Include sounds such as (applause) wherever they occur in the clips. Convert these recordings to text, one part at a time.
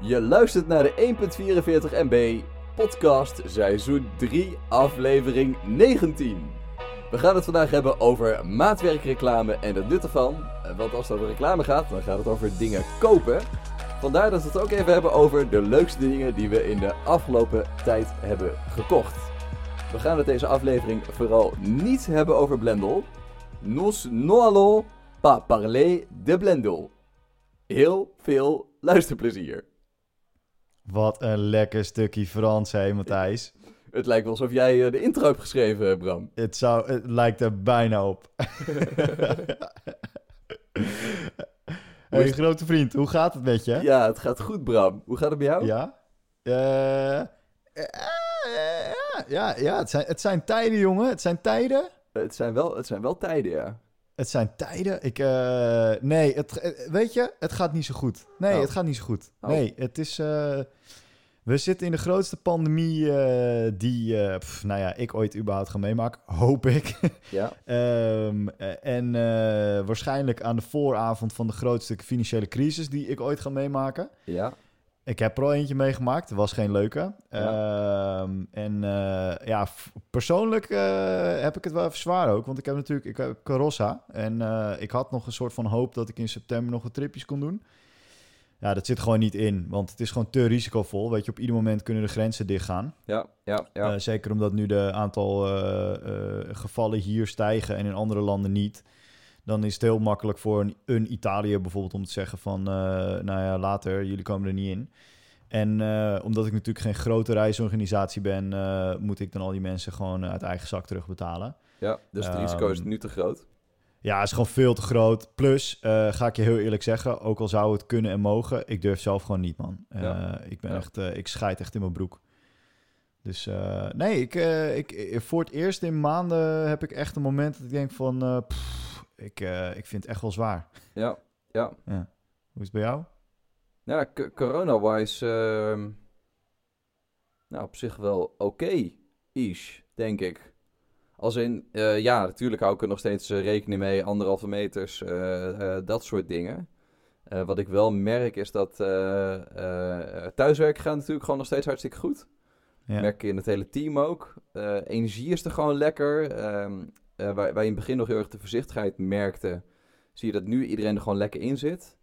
Je luistert naar de 1.44 MB podcast seizoen 3 aflevering 19. We gaan het vandaag hebben over maatwerkreclame en het nut ervan. Want als het over reclame gaat, dan gaat het over dingen kopen. Vandaar dat we het ook even hebben over de leukste dingen die we in de afgelopen tijd hebben gekocht. We gaan het deze aflevering vooral niet hebben over Blendel. Nous n'allons pas parler de Blendel. Heel veel luisterplezier. Wat een lekker stukje Frans, hé Matthijs. Het lijkt wel alsof jij eh, de intro hebt geschreven, Bram. Het, zou, het lijkt er bijna op. (laughs) hey, grote vriend, hoe gaat het met je? Ja, het gaat goed, Bram. Hoe gaat het met jou? Ja? Eh, eh, ja, ja het, zijn, het zijn tijden, jongen. Het zijn tijden. Het zijn wel, het zijn wel tijden, ja. Het zijn tijden. Ik, uh, nee, het, weet je, het gaat niet zo goed. Nee, Oh. het gaat niet zo goed. Oh. Nee, het is. eh, we zitten in de grootste pandemie eh, die, eh, pff, nou ja, ik ooit überhaupt ga meemaken. Hoop ik. (laughs) Ja, Ehm, eh, en eh, waarschijnlijk aan de vooravond van de grootste financiële crisis die ik ooit ga meemaken. ja. Ik heb er al eentje meegemaakt. Het was geen leuke. Ehm, en eh, ja, persoonlijk eh, heb ik het wel even zwaar ook. Want ik heb natuurlijk ik heb Carossa. En eh, ik had nog een soort van hoop dat ik in september nog wat tripjes kon doen. Ja, dat zit gewoon niet in. Want het is gewoon te risicovol. Weet je, op ieder moment kunnen de grenzen dichtgaan. Ja, ja, ja. Zeker omdat nu de aantal gevallen hier stijgen en in andere landen niet. Dan is het heel makkelijk voor een, een Italië bijvoorbeeld om te zeggen van... eh, nou ja, later, jullie komen er niet in. En eh, omdat ik natuurlijk geen grote reisorganisatie ben... eh, moet ik dan al die mensen gewoon uit eigen zak terugbetalen. ja. Dus het Ehm, risico is nu te groot. Ja, het is gewoon veel te groot. Plus, ga ik je heel eerlijk zeggen, ook al zou het kunnen en mogen, ik durf zelf gewoon niet, man. Ja. Ik ben Ja. echt, ik scheid echt in mijn broek. Dus nee, ik, ik, voor het eerst in maanden heb ik echt een moment dat ik denk van, pff, ik, eh, ik vind het echt wel zwaar. Ja, ja. Hoe is het bij jou? Ja, corona-wise, ehm, nou, op zich wel oké-ish, denk ik. Als in, eh, ja, natuurlijk hou ik er nog steeds eh, rekening mee, anderhalve meters, dat soort dingen. Wat ik wel merk is dat thuiswerken gaat natuurlijk gewoon nog steeds hartstikke goed. Ja. Merk je in het hele team ook. Energie is er gewoon lekker. Ehm, eh, waar, waar je in het begin nog heel erg de voorzichtigheid merkte, zie je dat nu iedereen er gewoon lekker in zit.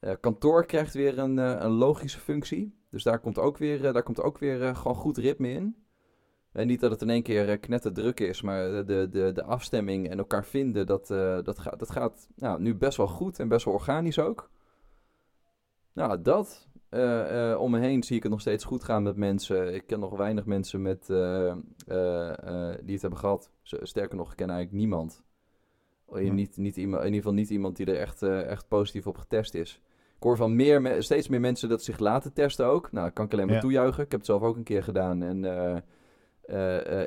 Eh, kantoor krijgt weer een, eh, een logische functie. Dus daar komt ook weer, daar komt ook weer gewoon goed ritme in. En niet dat het in één keer knetterdruk is, maar de, de, de afstemming en elkaar vinden, dat, dat, gaat, dat gaat nou, nu best wel goed en best wel organisch ook. Nou, dat. Eh, eh, om me heen zie ik het nog steeds goed gaan met mensen. Ik ken nog weinig mensen met, eh, die het hebben gehad. Sterker nog, ik ken eigenlijk niemand. Niet, niet iemand, in ieder geval niet iemand die er echt, echt positief op getest is. Ik hoor van meer, me- steeds meer mensen dat zich laten testen ook. Nou, dat kan ik alleen maar Ja. toejuichen. Ik heb het zelf ook een keer gedaan. En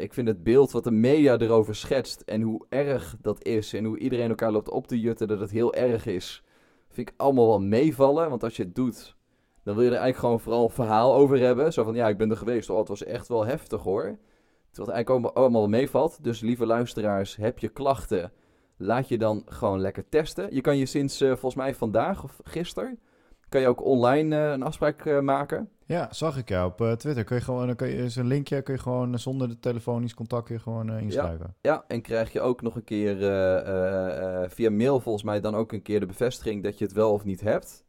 ik vind het beeld wat de media erover schetst en hoe erg dat is en hoe iedereen elkaar loopt op te jutten dat het heel erg is, vind ik allemaal wel meevallen. Want als je het doet, dan wil je er eigenlijk gewoon vooral een verhaal over hebben. Zo van, ja, ik ben er geweest. Oh, het was echt wel heftig hoor. Terwijl het eigenlijk allemaal, meevalt. Dus lieve luisteraars, heb je klachten, laat je dan gewoon lekker testen. Je kan je sinds, eh, volgens mij vandaag of gisteren, kan je ook online eh, een afspraak eh, maken. Ja, zag ik jou op Twitter. Kun je gewoon, dan kun je, is een linkje, kun je gewoon zonder de telefonisch contact kun je gewoon inschrijven. Ja, en krijg je ook nog een keer via mail volgens mij dan ook een keer de bevestiging dat je het wel of niet hebt.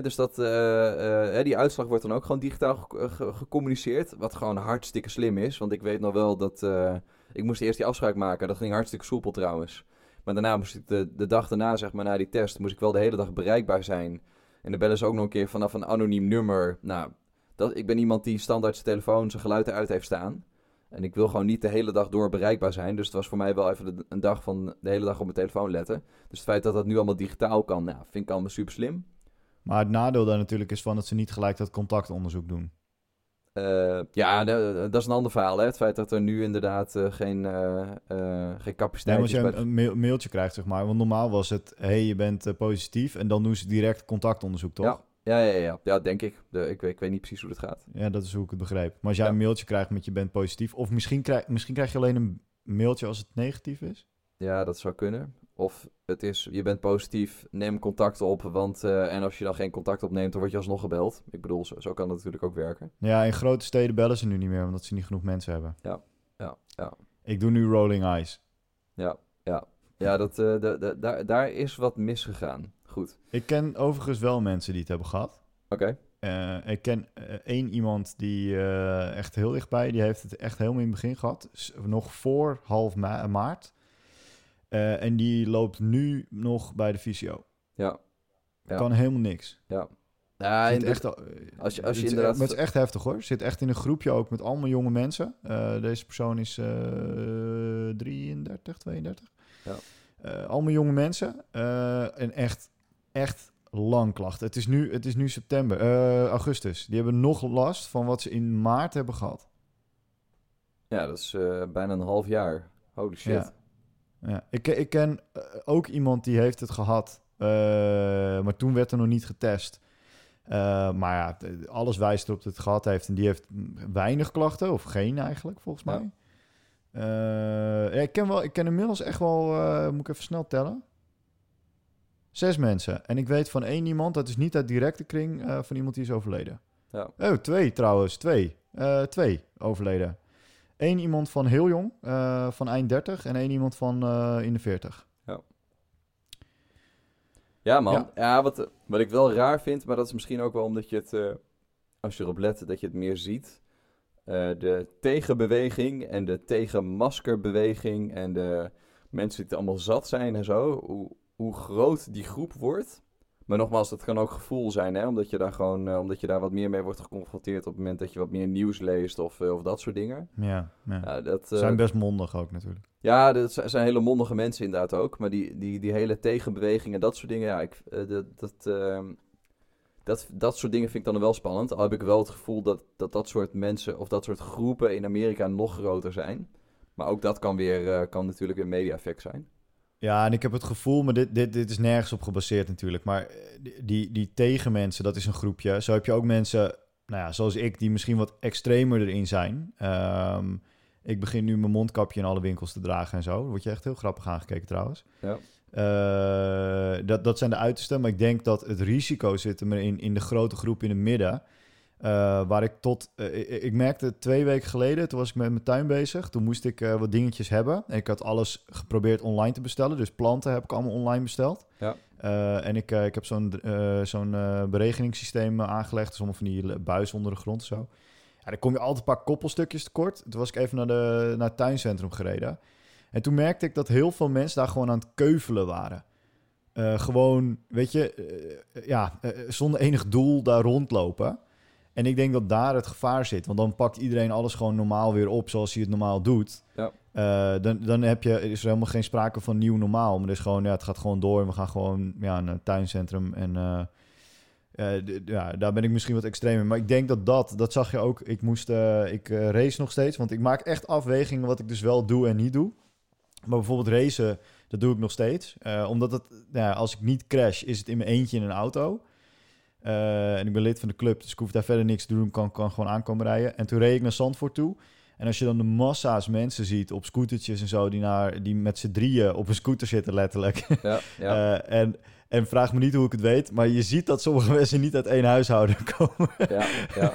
Dus dat, eh, eh, die uitslag wordt dan ook gewoon digitaal ge- gecommuniceerd. Wat gewoon hartstikke slim is. Want ik weet nog wel dat... eh, ik moest eerst die afspraak maken. Dat ging hartstikke soepel trouwens. Maar daarna moest ik de, de dag daarna, zeg maar, na die test... moest ik wel de hele dag bereikbaar zijn. En dan bellen ze ook nog een keer vanaf een anoniem nummer. Nou, dat, ik ben iemand die standaard zijn telefoon zijn geluid eruit heeft staan. En ik wil gewoon niet de hele dag door bereikbaar zijn. Dus het was voor mij wel even een dag van de hele dag op mijn telefoon letten. Dus het feit dat dat nu allemaal digitaal kan, nou, vind ik allemaal super slim. Maar het nadeel daar natuurlijk is van dat ze niet gelijk dat contactonderzoek doen. Eh, ja, dat is een ander verhaal. Hè? Het feit dat er nu inderdaad eh, geen, eh, geen Nee, capaciteit als is. je bij een, mailtje krijgt, zeg maar. Want normaal was het, hé, hey, je bent positief. En dan doen ze direct contactonderzoek, toch? Ja, ja, ja, ja, ja, denk ik. De, ik, weet, ik weet niet precies hoe dat gaat. Ja, dat is hoe ik het begreep. Maar als jij Ja. een mailtje krijgt met je bent positief... Of misschien krijg, misschien krijg je alleen een mailtje als het negatief is. Ja, dat zou kunnen. Of het is, je bent positief, neem contact op. Want, eh, en als je dan geen contact opneemt, dan word je alsnog gebeld. Ik bedoel, zo, zo kan het natuurlijk ook werken. Ja, in grote steden bellen ze nu niet meer, omdat ze niet genoeg mensen hebben. Ja, ja. Ik doe nu rolling eyes. Ja, ja. Ja, dat, de, de, daar, daar is wat misgegaan. Goed. Ik ken overigens wel mensen die het hebben gehad. Oké. Eh, ik ken één iemand die echt heel dichtbij, die heeft het echt helemaal in het begin gehad. Nog voor half ma- maart. Eh, en die loopt nu nog bij de fysio. Ja. Ja. Kan helemaal niks. Ja, Zit echt, al- als je- als je het is- inderdaad- maar het is echt heftig hoor. Zit echt in een groepje ook met allemaal jonge mensen. Eh, deze persoon is eh 33, 32. Ja. Eh, allemaal jonge mensen. Eh, en echt, echt lang klachten. Het is nu, het is nu september, eh, augustus. Die hebben nog last van wat ze in maart hebben gehad. ja, dat is eh, bijna een half jaar. Holy shit. Ja. Ja. Ik, ik ken eh, ook iemand die heeft het gehad, eh, maar toen werd er nog niet getest. Eh, maar ja, alles wijst erop dat het gehad heeft. En die heeft weinig klachten, of geen eigenlijk, volgens Ja. mij. Ja, ik, ken wel, ik ken inmiddels echt wel, moet ik even snel tellen. Zes mensen. En ik weet van één iemand, dat is niet uit directe kring, van iemand die is overleden. Ja. Oh, twee trouwens, twee. Twee overleden. Eén iemand van heel jong, eh, van eind 30, en één iemand van eh, in de 40. Ja, man. Ja. Ja, wat, wat ik wel raar vind, maar dat is misschien ook wel omdat je het, eh, als je erop let, dat je het meer ziet. De tegenbeweging en de tegenmaskerbeweging en de mensen die het allemaal zat zijn en zo, hoe, hoe groot die groep wordt. Maar nogmaals, dat kan ook gevoel zijn, hè? Omdat, je daar gewoon, eh, omdat je daar wat meer mee wordt geconfronteerd op het moment dat je wat meer nieuws leest of, eh, of dat soort dingen. Ja, ja. Ja, dat, Ze eh, zijn best mondig ook natuurlijk. ja, dat zi- zijn hele mondige mensen inderdaad ook. Maar die, die, die hele tegenbewegingen, dat soort dingen, ja, ik, dat, dat, ehm, dat, dat soort dingen vind ik dan wel spannend. Al heb ik wel het gevoel dat, dat dat soort mensen of dat soort groepen in Amerika nog groter zijn. Maar ook dat kan weer, kan natuurlijk een media-effect zijn. Ja, en ik heb het gevoel, maar dit, dit, dit is nergens op gebaseerd natuurlijk. Maar eh, die- die, tegenmensen, dat is een groepje. Zo heb je ook mensen, nou ja, zoals ik, die misschien wat extremer erin zijn. Ehm, ik begin nu mijn mondkapje in alle winkels te dragen en zo. Daar word je echt heel grappig aangekeken trouwens. Ja. Eh, dat, dat zijn de uitersten, maar ik denk dat het risico zit er in, in de grote groep in het midden. Eh, waar ik tot. eh, ik, ik merkte twee weken geleden, toen was ik met mijn tuin bezig. Toen moest ik eh, wat dingetjes hebben. En ik had alles geprobeerd online te bestellen. Dus planten heb ik allemaal online besteld. Ja. En ik, ik heb zo'n zo'n beregeningssysteem aangelegd. Dus allemaal van die buis onder de grond of zo. Ja, dan kom je altijd een paar koppelstukjes tekort. Toen was ik even naar, de, naar het tuincentrum gereden. En toen merkte ik dat heel veel mensen daar gewoon aan het keuvelen waren. Gewoon, weet je, ja, zonder enig doel daar rondlopen. En ik denk dat daar het gevaar zit. Want dan pakt iedereen alles gewoon normaal weer op zoals hij het normaal doet. Ja. Eh, dan, dan heb je, is er helemaal geen sprake van nieuw normaal. Maar is gewoon, ja, het gaat gewoon door. En we gaan gewoon ja, naar het tuincentrum. En eh, eh, ja, daar ben ik misschien wat extreem in. Maar ik denk dat dat, dat zag je ook. Ik moest, ik race nog steeds. Want ik maak echt afwegingen wat ik dus wel doe en niet doe. Maar bijvoorbeeld racen, dat doe ik nog steeds. Omdat het, nou ja, als ik niet crash, is het in mijn eentje in een auto. Eh, en ik ben lid van de club, dus ik hoef daar verder niks te doen. Kan, kan gewoon aankomen rijden. En toen reed ik naar Zandvoort toe. En als je dan de massa's mensen ziet op scootertjes en zo... die, naar, die met z'n drieën op een scooter zitten letterlijk. Ja, ja, (laughs) Eh, en, en vraag me niet hoe ik het weet... maar je ziet dat sommige (laughs) mensen niet uit één huishouden (laughs) komen. ja, ja.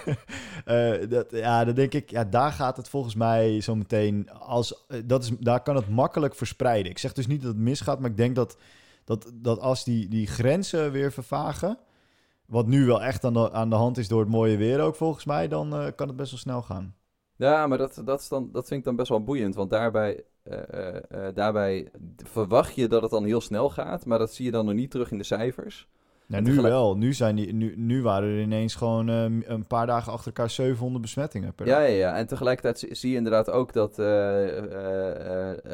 Eh, dat, ja, dan denk ik, ja, daar gaat het volgens mij zo meteen als dat is, daar kan het makkelijk verspreiden. Ik zeg dus niet dat het misgaat, maar ik denk dat, dat, dat als die, die grenzen weer vervagen, wat nu wel echt aan de, aan de hand is door het mooie weer ook volgens mij, dan eh, kan het best wel snel gaan. Ja, maar dat, dat, is dan, dat vind ik dan best wel boeiend. Want daarbij, eh, eh, daarbij verwacht je dat het dan heel snel gaat. Maar dat zie je dan nog niet terug in de cijfers. Nou, nu tegelijk- wel. Nu, zijn die, nu, nu waren er ineens gewoon een paar dagen achter elkaar 700 besmettingen per Ja, dag. ja, ja. En tegelijkertijd zie- je inderdaad ook dat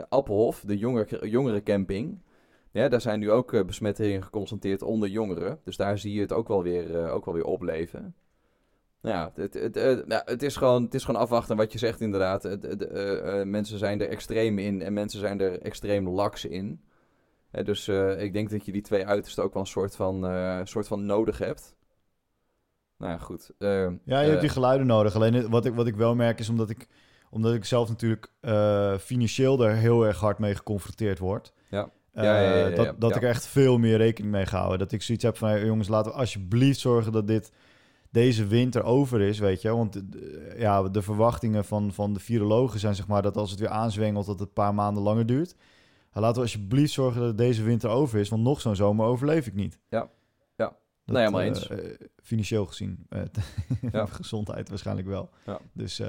Appelhof, de jonger, jongerencamping... Ja, daar zijn nu ook eh, besmettingen geconstateerd onder jongeren. Dus daar zie je het ook wel weer, eh, ook wel weer opleven. Nou ja, het, het, eh, nou, het, is gewoon, het is gewoon afwachten wat je zegt inderdaad. Het, het, eh, eh, mensen zijn er extreem in en mensen zijn er extreem laks in. Eh, dus eh, ik denk dat je die twee uitersten ook wel een soort van, eh, soort van nodig hebt. Nou ja, goed. eh, Ja, je hebt die geluiden nodig. Alleen het- wat ik, wat ik wel merk is omdat ik, omdat ik zelf natuurlijk eh, financieel daar heel erg hard mee geconfronteerd word. Ja. Eh, Ja, ja, ja, ja, dat dat ik er echt veel meer rekening mee gehouden. Dat ik zoiets heb van, hey, jongens, laten we alsjeblieft zorgen dat dit deze winter over is, weet je. Want eh, ja, de verwachtingen van, van de virologen zijn zeg maar dat als het weer aanzwengelt, dat het een paar maanden langer duurt. Laten we alsjeblieft zorgen dat deze winter over is, want nog zo'n zomer overleef ik niet. Ja. Ja. Dat, Nee, helemaal eh, eens. financieel gezien. (laughs) Ja. gezondheid waarschijnlijk wel. Ja. Dus,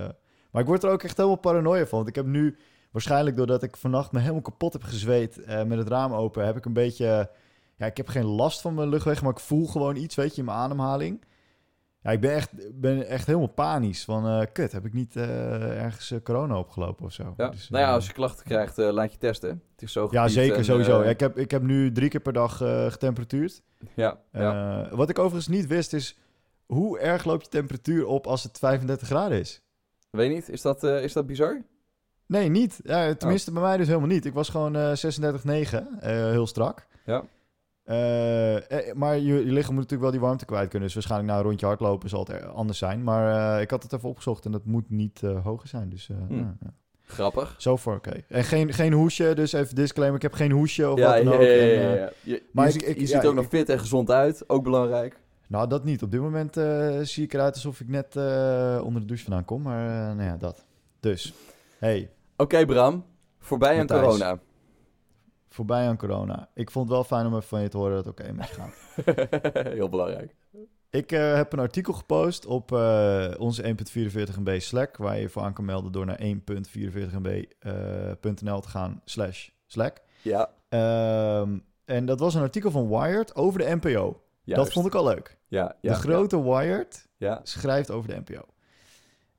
maar ik word er ook echt helemaal paranoia van. Want ik heb nu, waarschijnlijk doordat ik vannacht me helemaal kapot heb gezweet eh, met het raam open, heb ik een beetje... ja, ik heb geen last van mijn luchtweg, maar ik voel gewoon iets, weet je, in mijn ademhaling. Ja, ik ben echt, ben echt helemaal panisch. Van, eh, kut, heb ik niet eh, ergens corona opgelopen of zo? Ja. Dus, nou ja, als je klachten krijgt, laat je testen. Het is zo ja, zeker, en, sowieso. Ja, ik, heb, ik heb nu drie keer per dag getemperatuurd. ja, ja. Wat ik overigens niet wist is... hoe erg loopt je temperatuur op als het 35 graden is? Weet je niet, is dat, is dat bizar? Nee, niet. Ja, tenminste, Oh. bij mij dus helemaal niet. Ik was gewoon eh 36,9, eh, heel strak. Ja. Eh, eh, maar je, je lichaam moet natuurlijk wel die warmte kwijt kunnen. Dus waarschijnlijk na een rondje hardlopen zal het er anders zijn. Maar eh, ik had het even opgezocht en dat moet niet eh, hoger zijn. Dus eh Hm. ja, ja. Grappig. zo voor oké. En geen, geen hoesje, dus even disclaimer. Ik heb geen hoesje of ja, wat dan ook. ja, ja, ja, eh, ja. Je, maar je, ik- ziet- ik- je ja, ziet ook nog fit en gezond uit, ook belangrijk. Nou, dat niet. Op dit moment eh, zie ik eruit alsof ik net eh, onder de douche vandaan kom. Maar eh, nou ja, dat. Dus, hey, Oké Bram, voorbij aan corona. voorbij aan corona. Ik vond het wel fijn om even van je te horen dat het oké met je gaat. (laughs) Heel belangrijk. Ik eh, heb een artikel gepost op eh, onze 1.44 MB Slack, waar je voor aan kan melden door naar 1.44 MB.nl te gaan slash Slack. Ja, Ehm, en dat was een artikel van Wired over de NPO. juist. Dat vond ik al leuk. Ja, ja, de grote Wired schrijft over de NPO.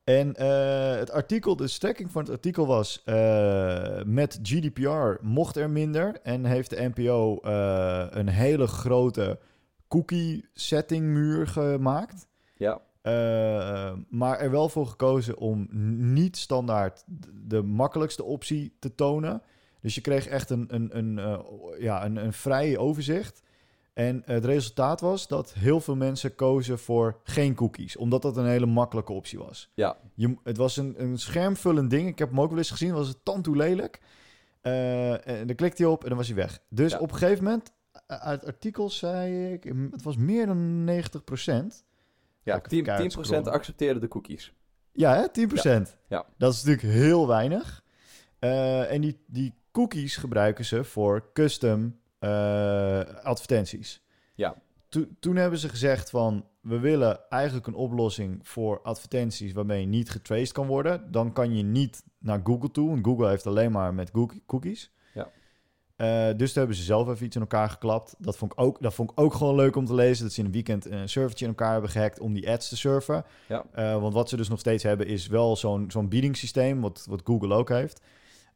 En eh, het artikel, de strekking van het artikel was... eh, met GDPR mocht er minder... en heeft de NPO eh, een hele grote cookie-setting-muur gemaakt... ja, maar er wel voor gekozen om niet standaard de makkelijkste optie te tonen. Dus je kreeg echt een, een, een, ja, een, een vrij overzicht. En het resultaat was dat heel veel mensen kozen voor geen cookies, omdat dat een hele makkelijke optie was. ja. Je, het was een, een schermvullend ding. Ik heb hem ook wel eens gezien, was het tandtoe lelijk. Eh, en dan klikte hij op en dan was hij weg. Dus Ja. op een gegeven moment, uh, uit het artikel zei ik, het was meer dan 90 Ja, ik 10%, even keihard 10% scrollen. accepteerde de cookies. Ja, hè? 10%. Ja. Dat is natuurlijk heel weinig. Eh, en die, die cookies gebruiken ze voor custom eh, advertenties. Ja. To- toen hebben ze gezegd van... we willen eigenlijk een oplossing voor advertenties... waarmee je niet getraced kan worden. Dan kan je niet naar Google toe. Want Google heeft alleen maar met cookie- cookies. Ja. Eh, dus toen hebben ze zelf even iets in elkaar geklapt. Dat vond, ik ook, dat vond ik ook gewoon leuk om te lezen. Dat ze in een weekend een servertje in elkaar hebben gehackt... om die ads te surfen. Ja. Eh, want wat ze dus nog steeds hebben is wel zo'n zo'n biedingssysteem, wat, wat Google ook heeft.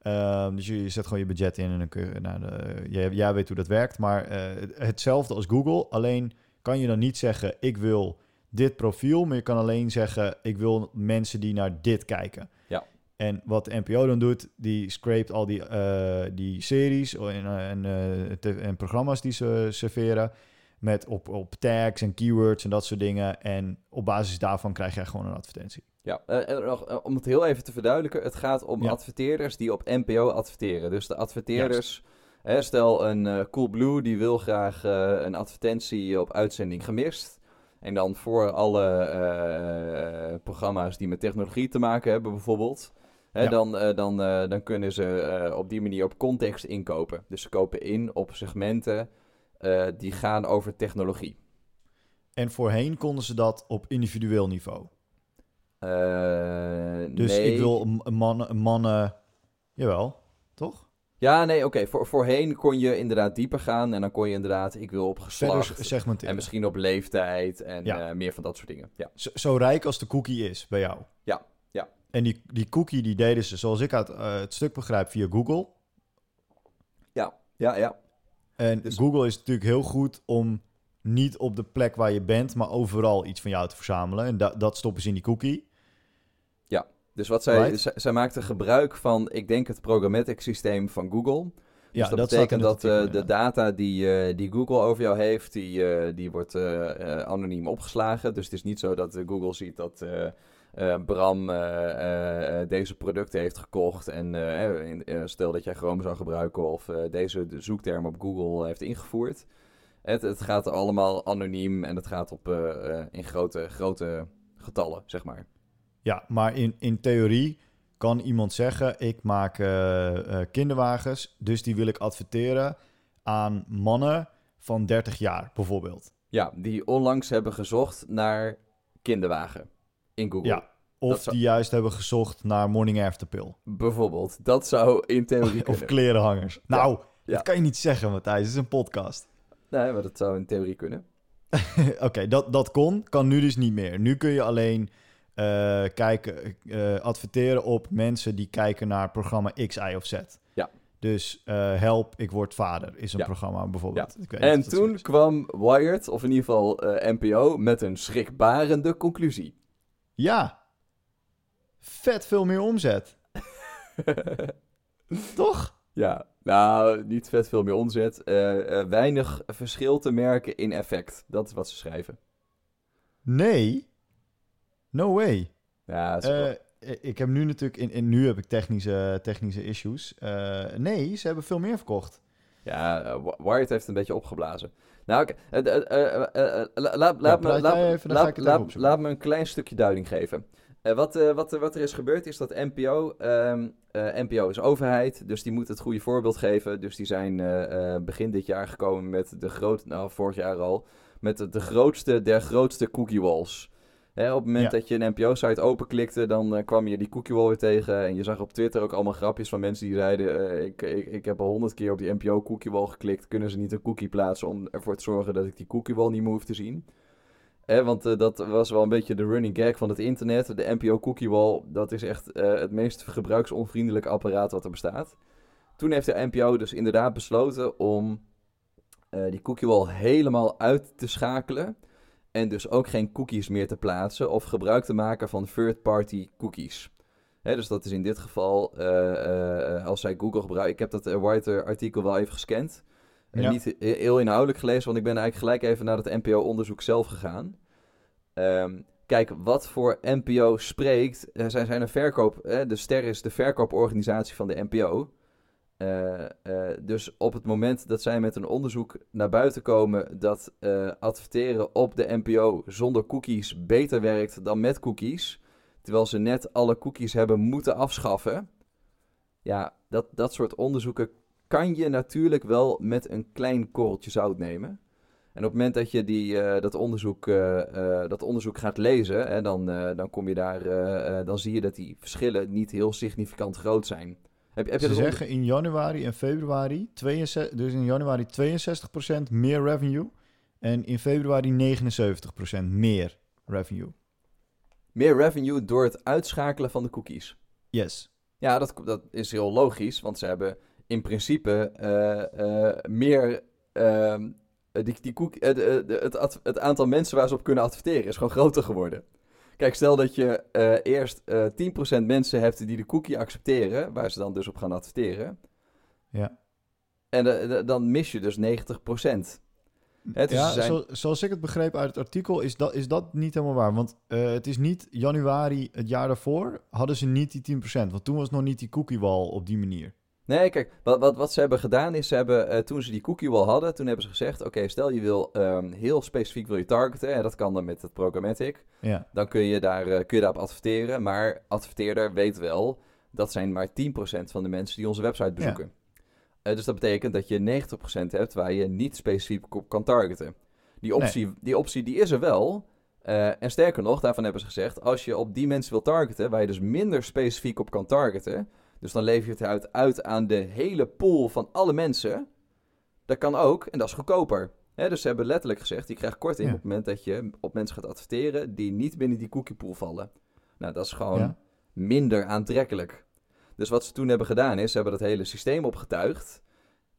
Ehm, dus je, je zet gewoon je budget in en dan kun je, nou, de, jij, jij weet hoe dat werkt. Maar eh, hetzelfde als Google, alleen kan je dan niet zeggen, ik wil dit profiel, maar je kan alleen zeggen, ik wil mensen die naar dit kijken. Ja. En wat de NPO dan doet, die scrapt al die, eh, die series en, eh, en, en programma's die ze serveren met op, op tags en keywords en dat soort dingen. En op basis daarvan krijg jij gewoon een advertentie. Ja, eh, en nog, eh, om het heel even te verduidelijken. Het gaat om Ja. adverteerders die op NPO adverteren. Dus de adverteerders... Hè, stel een eh Coolblue die wil graag een advertentie op uitzending gemist. En dan voor alle programma's die met technologie te maken hebben bijvoorbeeld. Hè, Ja. dan, dan, dan kunnen ze op die manier op context inkopen. Dus ze kopen in op segmenten eh, die gaan over technologie. En voorheen konden ze dat op individueel niveau. Eh, Dus nee. ik wil mannen, mannen... Jawel, toch? Ja, nee, oké. Voor, voorheen kon je inderdaad dieper gaan. En dan kon je inderdaad, ik wil op geslacht. En misschien op leeftijd en Ja. eh, meer van dat soort dingen. Ja, Zo, zo rijk als de cookie is bij jou. Ja, ja. En die, die cookie die deden ze, zoals ik uit het stuk begrijp, via Google. ja, ja. ja. En Dus- Google is natuurlijk heel goed om niet op de plek waar je bent, maar overal iets van jou te verzamelen. En da- dat stoppen ze in die cookie. Dus wat zij, Right. zij, zij maakten gebruik van, ik denk, het programmatic systeem van Google. Ja, dus dat, staat in betekent dat eh, de data die, eh, die Google over jou heeft, die, eh, die wordt anoniem opgeslagen. Dus het is niet zo dat Google ziet dat, eh, Bram eh, eh, deze producten heeft gekocht en in- stel dat jij Chrome zou gebruiken of deze de zoekterm op Google heeft ingevoerd. Het, het gaat allemaal anoniem en het gaat op, in grote, grote getallen, zeg maar. Ja, maar in, in theorie kan iemand zeggen: ik maak kinderwagens, dus die wil ik adverteren aan mannen van 30 jaar, bijvoorbeeld. Ja, die onlangs hebben gezocht naar kinderwagen in Google. Ja. Of zou- die juist hebben gezocht naar morning after pill. Bijvoorbeeld. Dat zou in theorie (laughs) Of kunnen. klerenhangers. Nou, Ja. dat kan je niet zeggen, Matthijs. Het is een podcast. Nee, maar dat zou in theorie kunnen. (laughs) Oké, dat, dat kon. Kan nu dus niet meer. Nu kun je alleen eh, kijken, eh, adverteren op mensen die kijken naar programma X, Y of Z. Ja. Dus eh, Help, ik word vader is een Ja. programma bijvoorbeeld. Ik weet En of toen kwam Wired, of in ieder geval NPO, met een schrikbarende conclusie. Ja. Vet veel meer omzet. (laughs) Toch? ja, nou, niet vet veel meer omzet. eh, eh, weinig verschil te merken in effect. Dat is wat ze schrijven. Nee. No way. Ja, Eh, ik heb nu natuurlijk, in, in, nu heb ik technische, technische issues. Nee, ze hebben veel meer verkocht. ja Wi- Wired heeft een beetje opgeblazen. Nou, oké. eh, eh, eh, eh, eh, la- laat, me, een klein stukje duiding geven. Eh, wat, eh, wat, wat er is gebeurd is dat NPO, ehm, eh, NPO is overheid, dus die moet het goede voorbeeld geven. Dus die zijn eh, eh, begin dit jaar gekomen met de groot, nou vorig jaar al, met de, de grootste der grootste cookie walls. Hè, op het moment Ja. dat je een NPO-site openklikte, dan eh, kwam je die cookie wall weer tegen. En je zag op Twitter ook allemaal grapjes van mensen die zeiden... eh, ik, ik, ik heb al honderd keer op die NPO-cookie wall geklikt. Kunnen ze niet een cookie plaatsen om ervoor te zorgen dat ik die cookie wall niet meer hoef te zien? Hè, want eh, dat was wel een beetje de running gag van het internet. De NPO cookie wall, dat is echt het meest gebruiksonvriendelijke apparaat wat er bestaat. Toen heeft de NPO dus inderdaad besloten om die cookie wall helemaal uit te schakelen. En dus ook geen cookies meer te plaatsen of gebruik te maken van third-party cookies. Hè, dus dat is in dit geval, eh, eh, als zij Google gebruiken. Ik heb dat uh, White-artikel wel even gescand. Eh, Ja. Niet he- heel inhoudelijk gelezen, want ik ben eigenlijk gelijk even naar het NPO-onderzoek zelf gegaan. Ehm, kijk, wat voor NPO spreekt, eh, zijn, zijn een verkoop. eh, de Ster is de verkooporganisatie van de NPO. Eh, eh, dus op het moment dat zij met een onderzoek naar buiten komen dat eh, adverteren op de NPO zonder cookies beter werkt dan met cookies, terwijl ze net alle cookies hebben moeten afschaffen. Ja, dat, dat soort onderzoeken kan je natuurlijk wel met een klein korreltje zout nemen. En op het moment dat je die, dat, onderzoek, dat onderzoek gaat lezen, hè, dan, dan, kom je daar, dan zie je dat die verschillen niet heel significant groot zijn. Heb, je- je Ze onder- zeggen in januari en februari, 62, dus in januari 62% meer revenue. En in februari 79% meer revenue. meer revenue door het uitschakelen van de cookies? Yes. Ja, dat, dat is heel logisch, want ze hebben in principe eh, eh, meer. ehm, die, die koek, eh, het, ad- het aantal mensen waar ze op kunnen adverteren is gewoon groter geworden. Kijk, stel dat je eh, eerst eh 10% mensen hebt die de cookie accepteren, waar ze dan dus op gaan adverteren. Ja. En eh, dan mis je dus 90%. Het is- ja, zijn- zo- zoals ik het begreep uit het artikel, is dat, is dat niet helemaal waar. Want eh, het is niet januari het jaar daarvoor, hadden ze niet die 10%. Want toen was nog niet die cookie wall op die manier. Nee, kijk, wat, wat, wat ze hebben gedaan is, ze hebben, eh, toen ze die cookie wall hadden, toen hebben ze gezegd, oké, stel je wil ehm, heel specifiek wil je targeten, en dat kan dan met het programmatic, Ja. dan kun je, daar, eh, kun je daarop adverteren, maar adverteerder weet wel, dat zijn maar 10% van de mensen die onze website bezoeken. Eh, dus dat betekent dat je 90% hebt waar je niet specifiek op kan targeten. Die optie, die, optie die is er wel, en sterker nog, daarvan hebben ze gezegd, als je op die mensen wil targeten, waar je dus minder specifiek op kan targeten, dus dan lever je het uit, uit aan de hele pool van alle mensen. Dat kan ook, en dat is goedkoper. Hè, dus ze hebben letterlijk gezegd, je krijgt korting Ja. op het moment dat je op mensen gaat adverteren die niet binnen die cookie pool vallen. Nou, dat is gewoon Ja. minder aantrekkelijk. Dus wat ze toen hebben gedaan is, ze hebben dat hele systeem opgetuigd.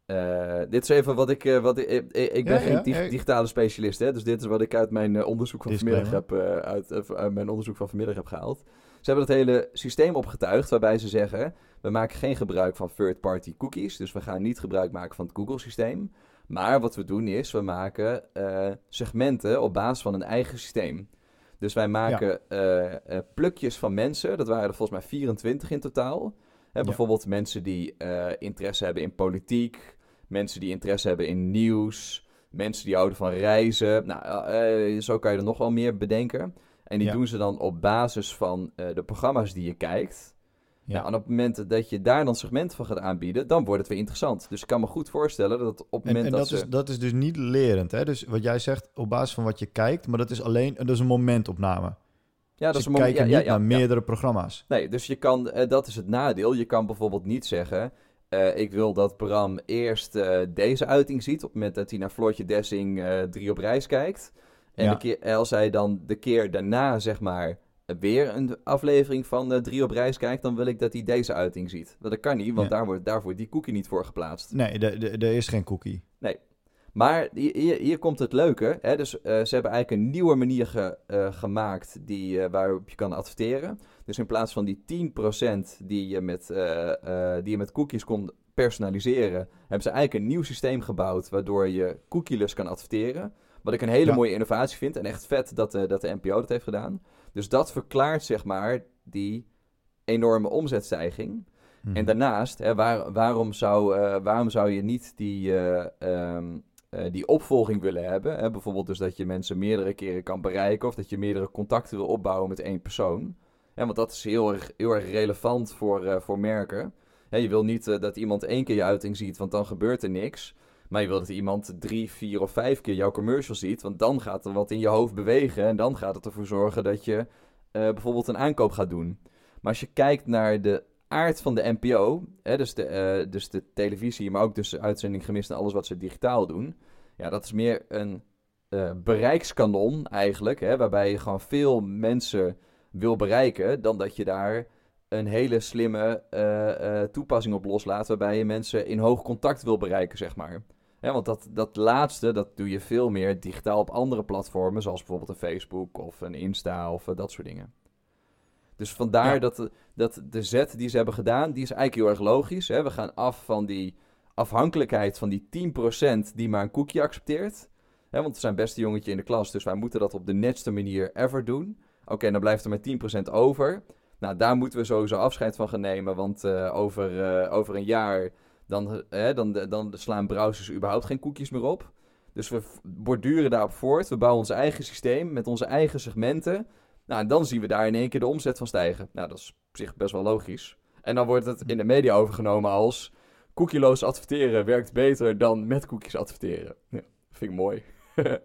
Eh, dit is even wat ik, eh, wat ik, ik, ik ben Ja, geen dig- digitale specialist, hè, dus dit is wat ik uit mijn eh, onderzoek van vanmiddag heb, uit mijn onderzoek van vanmiddag heb gehaald. Ze hebben dat hele systeem opgetuigd waarbij ze zeggen: we maken geen gebruik van third-party cookies, dus we gaan niet gebruik maken van het Google-systeem. Maar wat we doen is, we maken eh, segmenten op basis van een eigen systeem. Dus wij maken eh, eh, plukjes van mensen. Dat waren er volgens mij 24 in totaal. Hè, Ja. bijvoorbeeld mensen die interesse hebben in politiek. Mensen die interesse hebben in nieuws. Mensen die houden van reizen. Nou, zo kan je er nog wel meer bedenken. En die Ja. doen ze dan op basis van eh, de programma's die je kijkt. Ja. Nou, en op het moment dat je daar dan segment van gaat aanbieden, dan wordt het weer interessant. Dus ik kan me goed voorstellen dat op het En, moment en dat, dat, ze... is, dat is dus niet lerend. Hè? Dus wat jij zegt op basis van wat je kijkt, maar dat is alleen dat is een momentopname. ja, dat dus is je een moment- kijkt ja, ja, ja, naar meerdere programma's. Nee, dus je kan, eh, dat is het nadeel. Je kan bijvoorbeeld niet zeggen, eh, ik wil dat Bram eerst deze uiting ziet, op het moment dat hij naar Floortje Dessing eh, drie op reis kijkt. En Ja. de keer, als hij dan de keer daarna, zeg maar, weer een aflevering van eh, drie op reis kijkt, dan wil ik dat hij deze uiting ziet. Dat kan niet, want Ja. daar wordt, daar wordt die cookie niet voor geplaatst. Nee, de- de- er is geen cookie. Maar hier, hier, komt het leuke. Hè? Dus eh, ze hebben eigenlijk een nieuwe manier ge- eh, gemaakt die, waarop je kan adverteren. Dus in plaats van die 10% die je, met, die je met cookies kon personaliseren, hebben ze eigenlijk een nieuw systeem gebouwd waardoor je cookieless kan adverteren. Wat ik een hele Ja. mooie innovatie vind en echt vet dat, de dat de NPO dat heeft gedaan. Dus dat verklaart zeg maar die enorme omzetstijging. Mhm. En daarnaast, hè, waar, waarom, zou, eh, waarom zou je niet die, eh, ehm, eh, die opvolging willen hebben? Hè? Bijvoorbeeld dus dat je mensen meerdere keren kan bereiken of dat je meerdere contacten wil opbouwen met één persoon. Hè, want dat is heel erg, heel erg relevant voor, eh, voor merken. Hè, je wil niet eh, dat iemand één keer je uiting ziet, want dan gebeurt er niks. Maar je wil dat iemand drie, vier of vijf keer jouw commercial ziet, want dan gaat er wat in je hoofd bewegen. En dan gaat het ervoor zorgen dat je eh, bijvoorbeeld een aankoop gaat doen. Maar als je kijkt naar de aard van de NPO, hè, dus, de, eh, dus de televisie, maar ook dus de uitzending gemist en alles wat ze digitaal doen. Ja, dat is meer een eh, bereikskanon eigenlijk, hè, waarbij je gewoon veel mensen wil bereiken, dan dat je daar een hele slimme toepassing op loslaat, waarbij je mensen in hoog contact wil bereiken, zeg maar. Hè, want dat, dat laatste, dat doe je veel meer digitaal op andere platformen, zoals bijvoorbeeld een Facebook of een Insta of eh, dat soort dingen. Dus vandaar Ja. dat, de- dat de zet die ze hebben gedaan, die is eigenlijk heel erg logisch. Hè? We gaan af van die afhankelijkheid van die 10% die maar een cookie accepteert. Hè, want we zijn beste jongetje in de klas, dus wij moeten dat op de netste manier ever doen. Oké, dan blijft er maar 10% over. Nou, daar moeten we sowieso afscheid van gaan nemen, want eh, over, eh, over een jaar dan, eh, dan, dan slaan browsers überhaupt geen cookies meer op. Dus we borduren daarop voort. We bouwen ons eigen systeem met onze eigen segmenten. Nou, en dan zien we daar in één keer de omzet van stijgen. Nou, dat is op zich best wel logisch. En dan wordt het in de media overgenomen als... cookieloos adverteren werkt beter dan met cookies adverteren. Ja, vind ik mooi. (laughs)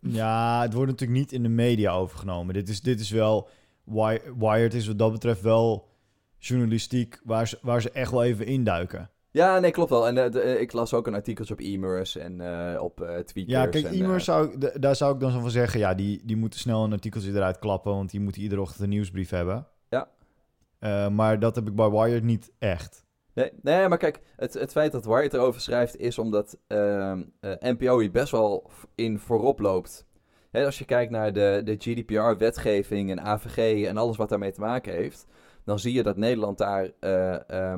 Ja, het wordt natuurlijk niet in de media overgenomen. Dit is, dit is wel... Wi- Wired is wat dat betreft wel journalistiek waar ze, waar ze echt wel even induiken. Ja, nee, klopt wel. En eh, de- eh, ik las ook een artikeltje op e-mers en eh, op Tweakers. Ja, kijk, eh, zou, ik- daar zou ik dan zo van zeggen... ja, die, die moeten snel een artikeltje eruit klappen... want die moeten iedere ochtend een nieuwsbrief hebben. Ja. Maar dat heb ik bij Wired niet echt. Nee, nee, maar kijk, het, het feit dat Wired erover schrijft is omdat ehm, eh, NPO hier best wel in voorop loopt. Hè, als je kijkt naar de, de GDPR-wetgeving en AVG en alles wat daarmee te maken heeft, dan zie je dat Nederland daar eh,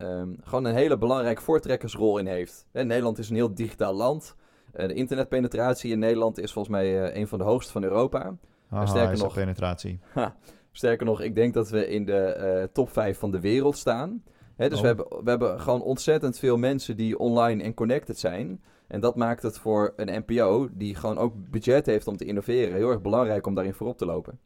ehm, gewoon een hele belangrijke voortrekkersrol in heeft. Hè, Nederland is een heel digitaal land. Eh, de internetpenetratie in Nederland is volgens mij eh, een van de hoogste van Europa. Sterker nog- penetratie. (laughs) Sterker nog, ik denk dat we in de eh, top 5 van de wereld staan. Hè, dus Oh. we, hebben, we hebben gewoon ontzettend veel mensen die online en connected zijn. En dat maakt het voor een NPO, die gewoon ook budget heeft om te innoveren, heel erg belangrijk om daarin voorop te lopen.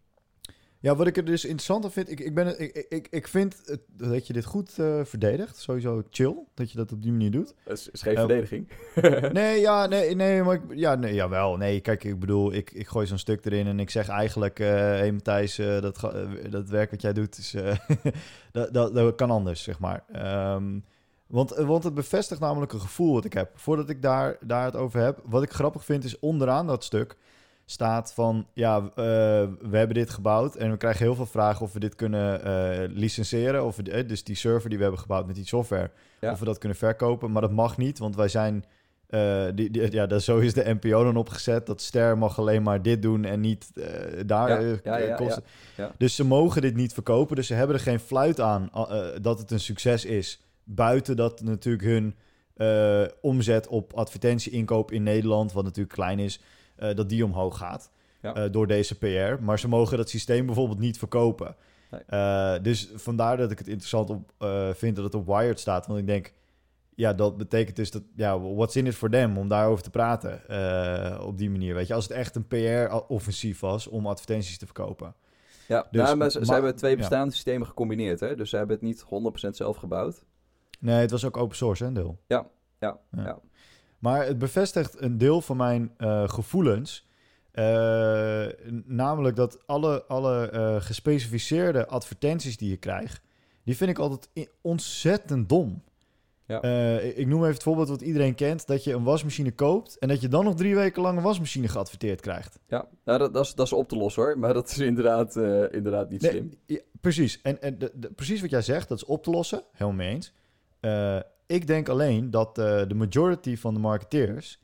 Ja, wat ik er dus interessant aan vind... Ik, ik, ben, ik, ik, ik vind het, dat je dit goed eh, verdedigt. Sowieso chill dat je dat op die manier doet. Dat is, is geen Eh, verdediging. (laughs) (laughs) Nee, ja, nee, nee, maar ik, ja, nee, jawel. Nee, kijk, ik bedoel, ik, ik gooi zo'n stuk erin en ik zeg eigenlijk, eh hey Matthijs, dat, dat werk wat jij doet, is, (laughs) dat, dat, dat kan anders, zeg maar. Ehm, want, want het bevestigt namelijk een gevoel wat ik heb. Voordat ik daar, daar het over heb, wat ik grappig vind is onderaan dat stuk staat van, ja, eh, we hebben dit gebouwd en we krijgen heel veel vragen of we dit kunnen eh, licenseren. Of we, eh, dus die server die we hebben gebouwd met die software, Ja. of we dat kunnen verkopen. Maar dat mag niet, want wij zijn die, die- ja, dat, zo is de NPO dan opgezet. Dat Ster mag alleen maar dit doen en niet daar Ja, ja, kosten. Dus ze mogen dit niet verkopen. Dus ze hebben er geen fluit aan dat het een succes is. Buiten dat natuurlijk hun omzet op advertentieinkoop in Nederland, wat natuurlijk klein is, eh, dat die omhoog gaat. Ja. eh, door deze PR. Maar ze mogen dat systeem bijvoorbeeld niet verkopen. Nee. Eh, dus vandaar dat ik het interessant op, vind dat het op Wired staat. Want ik denk, ja, dat betekent dus dat, ja, what's in it for them om daarover te praten op die manier. Weet je, als het echt een PR-offensief was om advertenties te verkopen. Ja, Dus- nou, maar ze, hebben twee ja. bestaande systemen gecombineerd. Hè? Dus ze hebben het niet 100% zelf gebouwd. Nee, het was ook open source, hè, een deel. Ja, ja, Ja. ja. Maar het bevestigt een deel van mijn eh, gevoelens. Eh, namelijk dat alle, alle eh, gespecificeerde advertenties die je krijgt, die vind ik altijd ontzettend dom. Ja. Ik- ik noem even het voorbeeld wat iedereen kent: dat je een wasmachine koopt en dat je dan nog drie weken lang een wasmachine geadverteerd krijgt. ja. Nou, dat, dat, is, dat is op te lossen hoor. Maar dat is inderdaad, inderdaad niet Nee, slim. ja, precies. En, en de, de- precies wat jij zegt, dat is op te lossen. Helemaal mee eens. Ik denk alleen dat eh, de majority van de marketeers...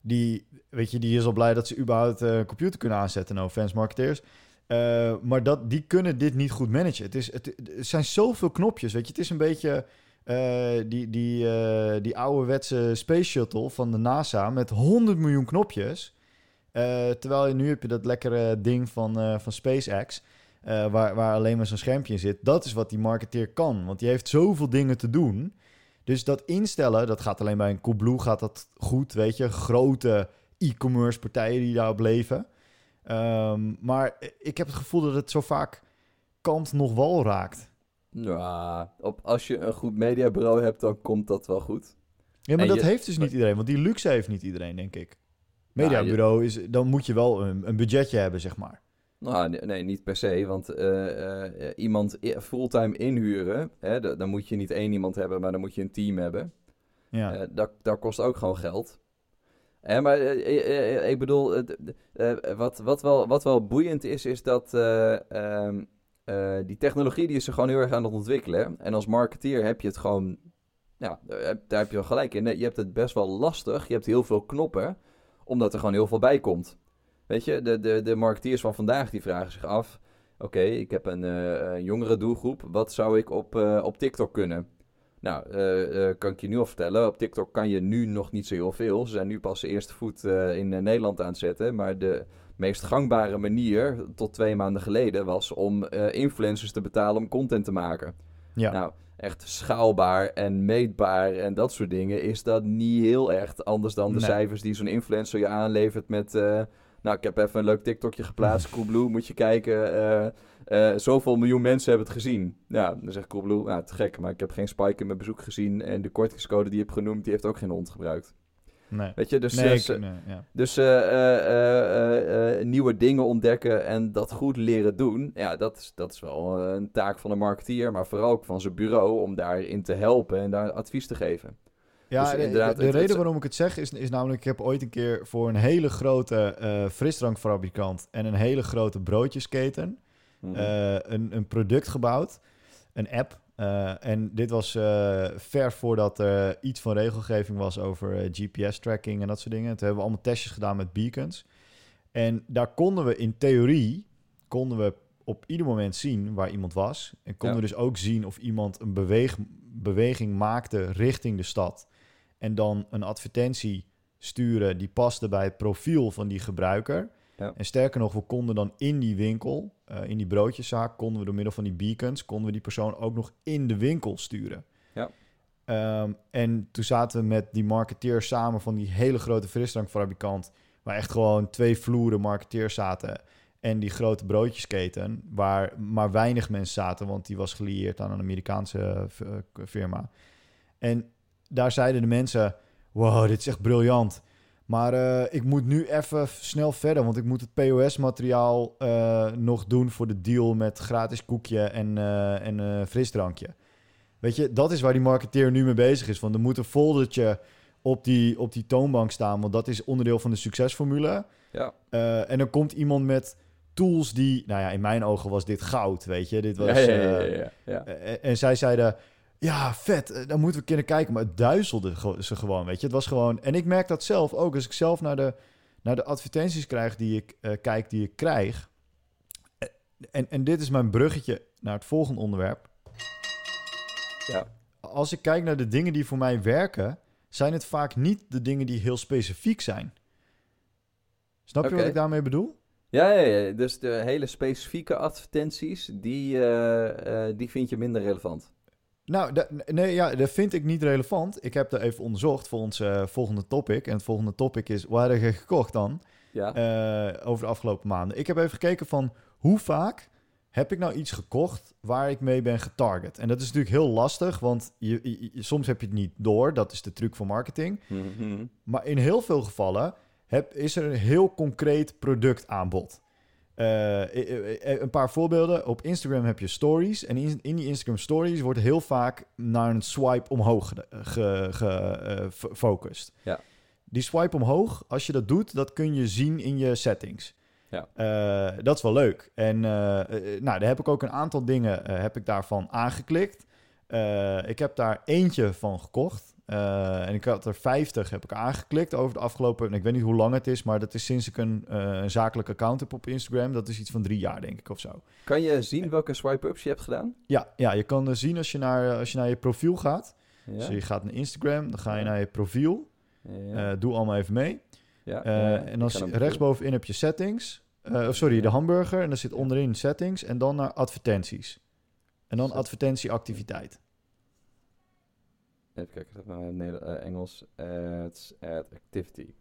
Die, weet je, die is al blij dat ze überhaupt eh, een computer kunnen aanzetten. No fans marketeers. Eh, maar dat, die kunnen dit niet goed managen. Het, is, het, zijn zoveel knopjes, weet je. Het is een beetje die, die, die ouderwetse space shuttle van de NASA... met 100 miljoen knopjes... Terwijl je nu heb je dat lekkere ding van, van SpaceX, waar, waar alleen maar zo'n schermpje in zit. Dat is wat die marketeer kan, want die heeft zoveel dingen te doen. Dus dat instellen, dat gaat alleen bij een Coolblue gaat dat goed, weet je. Grote e-commerce partijen die daarop leven. Ehm, maar ik heb het gevoel dat het zo vaak kant nog wal raakt. Ja, op, als je een goed mediabureau hebt, dan komt dat wel goed. Ja, maar En dat je- heeft dus niet iedereen, want die luxe heeft niet iedereen, denk ik. Nou, Mediabureau is, dan moet je wel een, een budgetje hebben, zeg maar. Nou, nee, niet per se. Want eh, eh, iemand fulltime inhuren, hè, da- dan moet je niet één iemand hebben, maar dan moet je een team hebben. Ja. Eh, dat, dat kost ook gewoon geld. Eh, maar ik bedoel, wat, wat, wel, wat wel boeiend is, is dat eh, ehm, eh, die technologie die is er gewoon heel erg aan het ontwikkelen. En als marketeer heb je het gewoon, ja, daar heb- daar heb je wel gelijk in. Je hebt het best wel lastig. Je hebt heel veel knoppen, omdat er gewoon heel veel bij komt. Weet je, de, de, de marketeers van vandaag die vragen zich af... Oké, ik heb een, eh, een jongere doelgroep. Wat zou ik op, eh, op TikTok kunnen? Nou, eh, kan ik je nu al vertellen. Op TikTok kan je nu nog niet zo heel veel. Ze zijn nu pas de eerste voet in Nederland aan het zetten. Maar de meest gangbare manier tot twee maanden geleden was om influencers te betalen om content te maken. ja. Nou, echt schaalbaar en meetbaar en dat soort dingen is dat niet heel erg anders dan de Nee. cijfers die zo'n influencer je aanlevert met... nou, ik heb even een leuk TikTokje geplaatst. Coolblue, moet je kijken. eh, eh, zoveel miljoen mensen hebben het gezien. Ja, dan zegt Coolblue, nou, te gek, maar ik heb geen spike in mijn bezoek gezien. En de kortingscode die je hebt genoemd, die heeft ook geen hond gebruikt. nee. Weet je, dus, nee, ik- ze- nee, ja. dus nieuwe dingen ontdekken en dat goed leren doen. Ja, dat is, dat is wel eh, een taak van een marketeer, maar vooral ook van zijn bureau om daarin te helpen en daar advies te geven. Ja, Dus de- inderdaad, de, het- reden het- waarom ik het zeg is, is namelijk... ik heb ooit een keer voor een hele grote eh frisdrankfabrikant... en een hele grote broodjesketen Mhm. eh, een, een product gebouwd. Een app. Eh, en dit was ver voordat er iets van regelgeving was over GPS-tracking en dat soort dingen. Toen hebben we allemaal testjes gedaan met beacons. En daar konden we in theorie... konden we op ieder moment zien waar iemand was. En konden Ja. we dus ook zien of iemand een beweeg, beweging maakte richting de stad. En dan een advertentie sturen die paste bij het profiel van die gebruiker. Ja. En sterker nog, we konden dan in die winkel, eh, in die broodjeszaak, konden we door middel van die beacons, konden we die persoon ook nog in de winkel sturen. Ja. Ehm, en toen zaten we met die marketeers samen van die hele grote frisdrankfabrikant, waar echt gewoon twee vloeren marketeers zaten. En die grote broodjesketen, waar maar weinig mensen zaten, want die was gelieerd aan een Amerikaanse eh, eh, firma. En daar zeiden de mensen: Wow, dit is echt briljant. Maar eh, ik moet nu even snel verder, want ik moet het POS-materiaal eh, nog doen voor de deal met gratis koekje en, eh, en frisdrankje. Weet je, dat is waar die marketeer nu mee bezig is. Van er moet een foldertje op die, op die toonbank staan, want dat is onderdeel van de succesformule. ja. En dan komt iemand met tools die, nou ja, in mijn ogen was dit goud, weet je. Dit was, ja, ja, ja, En zij zeiden, ja, vet, eh, dan moeten we kunnen kijken. Maar het duizelde ze gewoon, weet je. Het was gewoon... En ik merk dat zelf ook. Als ik zelf naar de, naar de advertenties krijg die ik, eh, kijk, die ik krijg... eh, En, en dit is mijn bruggetje naar het volgende onderwerp. Ja. Als ik kijk naar de dingen die voor mij werken... zijn het vaak niet de dingen die heel specifiek zijn. Snap je wat ik daarmee bedoel? Ja, ja, ja, dus de hele specifieke advertenties, die, die vind je minder relevant. Nou, da- nee, ja, dat vind ik niet relevant. Ik heb dat even onderzocht voor ons eh, volgende topic. En het volgende topic is, waar heb je gekocht dan? Ja, eh, over de afgelopen maanden. Ik heb even gekeken van hoe vaak heb ik nou iets gekocht waar ik mee ben getarget. En dat is natuurlijk heel lastig, want je, je- je- soms heb je het niet door. Dat is de truc van marketing. Mhm. Maar in heel veel gevallen heb, is er een heel concreet productaanbod. Eh, eh, eh, een paar voorbeelden. Op Instagram heb je stories. En in, in die Instagram stories wordt heel vaak naar een swipe omhoog gefocust. Ja. Die swipe omhoog, als je dat doet, dat kun je zien in je settings. Ja. Dat is wel leuk. En nou, daar heb ik ook een aantal dingen heb ik daarvan aangeklikt. Ik heb daar eentje van gekocht. Eh, en ik had er 50 heb ik aangeklikt over de afgelopen... en Ik weet niet hoe lang het is, maar dat is sinds ik een, eh, een zakelijk account heb op Instagram. Dat is iets van drie jaar, denk ik, of zo. Kan je zien welke swipe-ups je hebt gedaan? Ja, ja je kan eh, zien als je, naar, als je naar je profiel gaat. Ja. Dus je gaat naar Instagram, dan ga je naar je profiel. Ja. Eh, doe allemaal even mee. ja. Eh, en dan rechtsbovenin heb je settings. Eh, of sorry, de hamburger. En dan zit onderin settings. En dan naar advertenties. En dan advertentieactiviteit. Even kijken, dat naar Neder- eh, Engels. Ads, ad activity.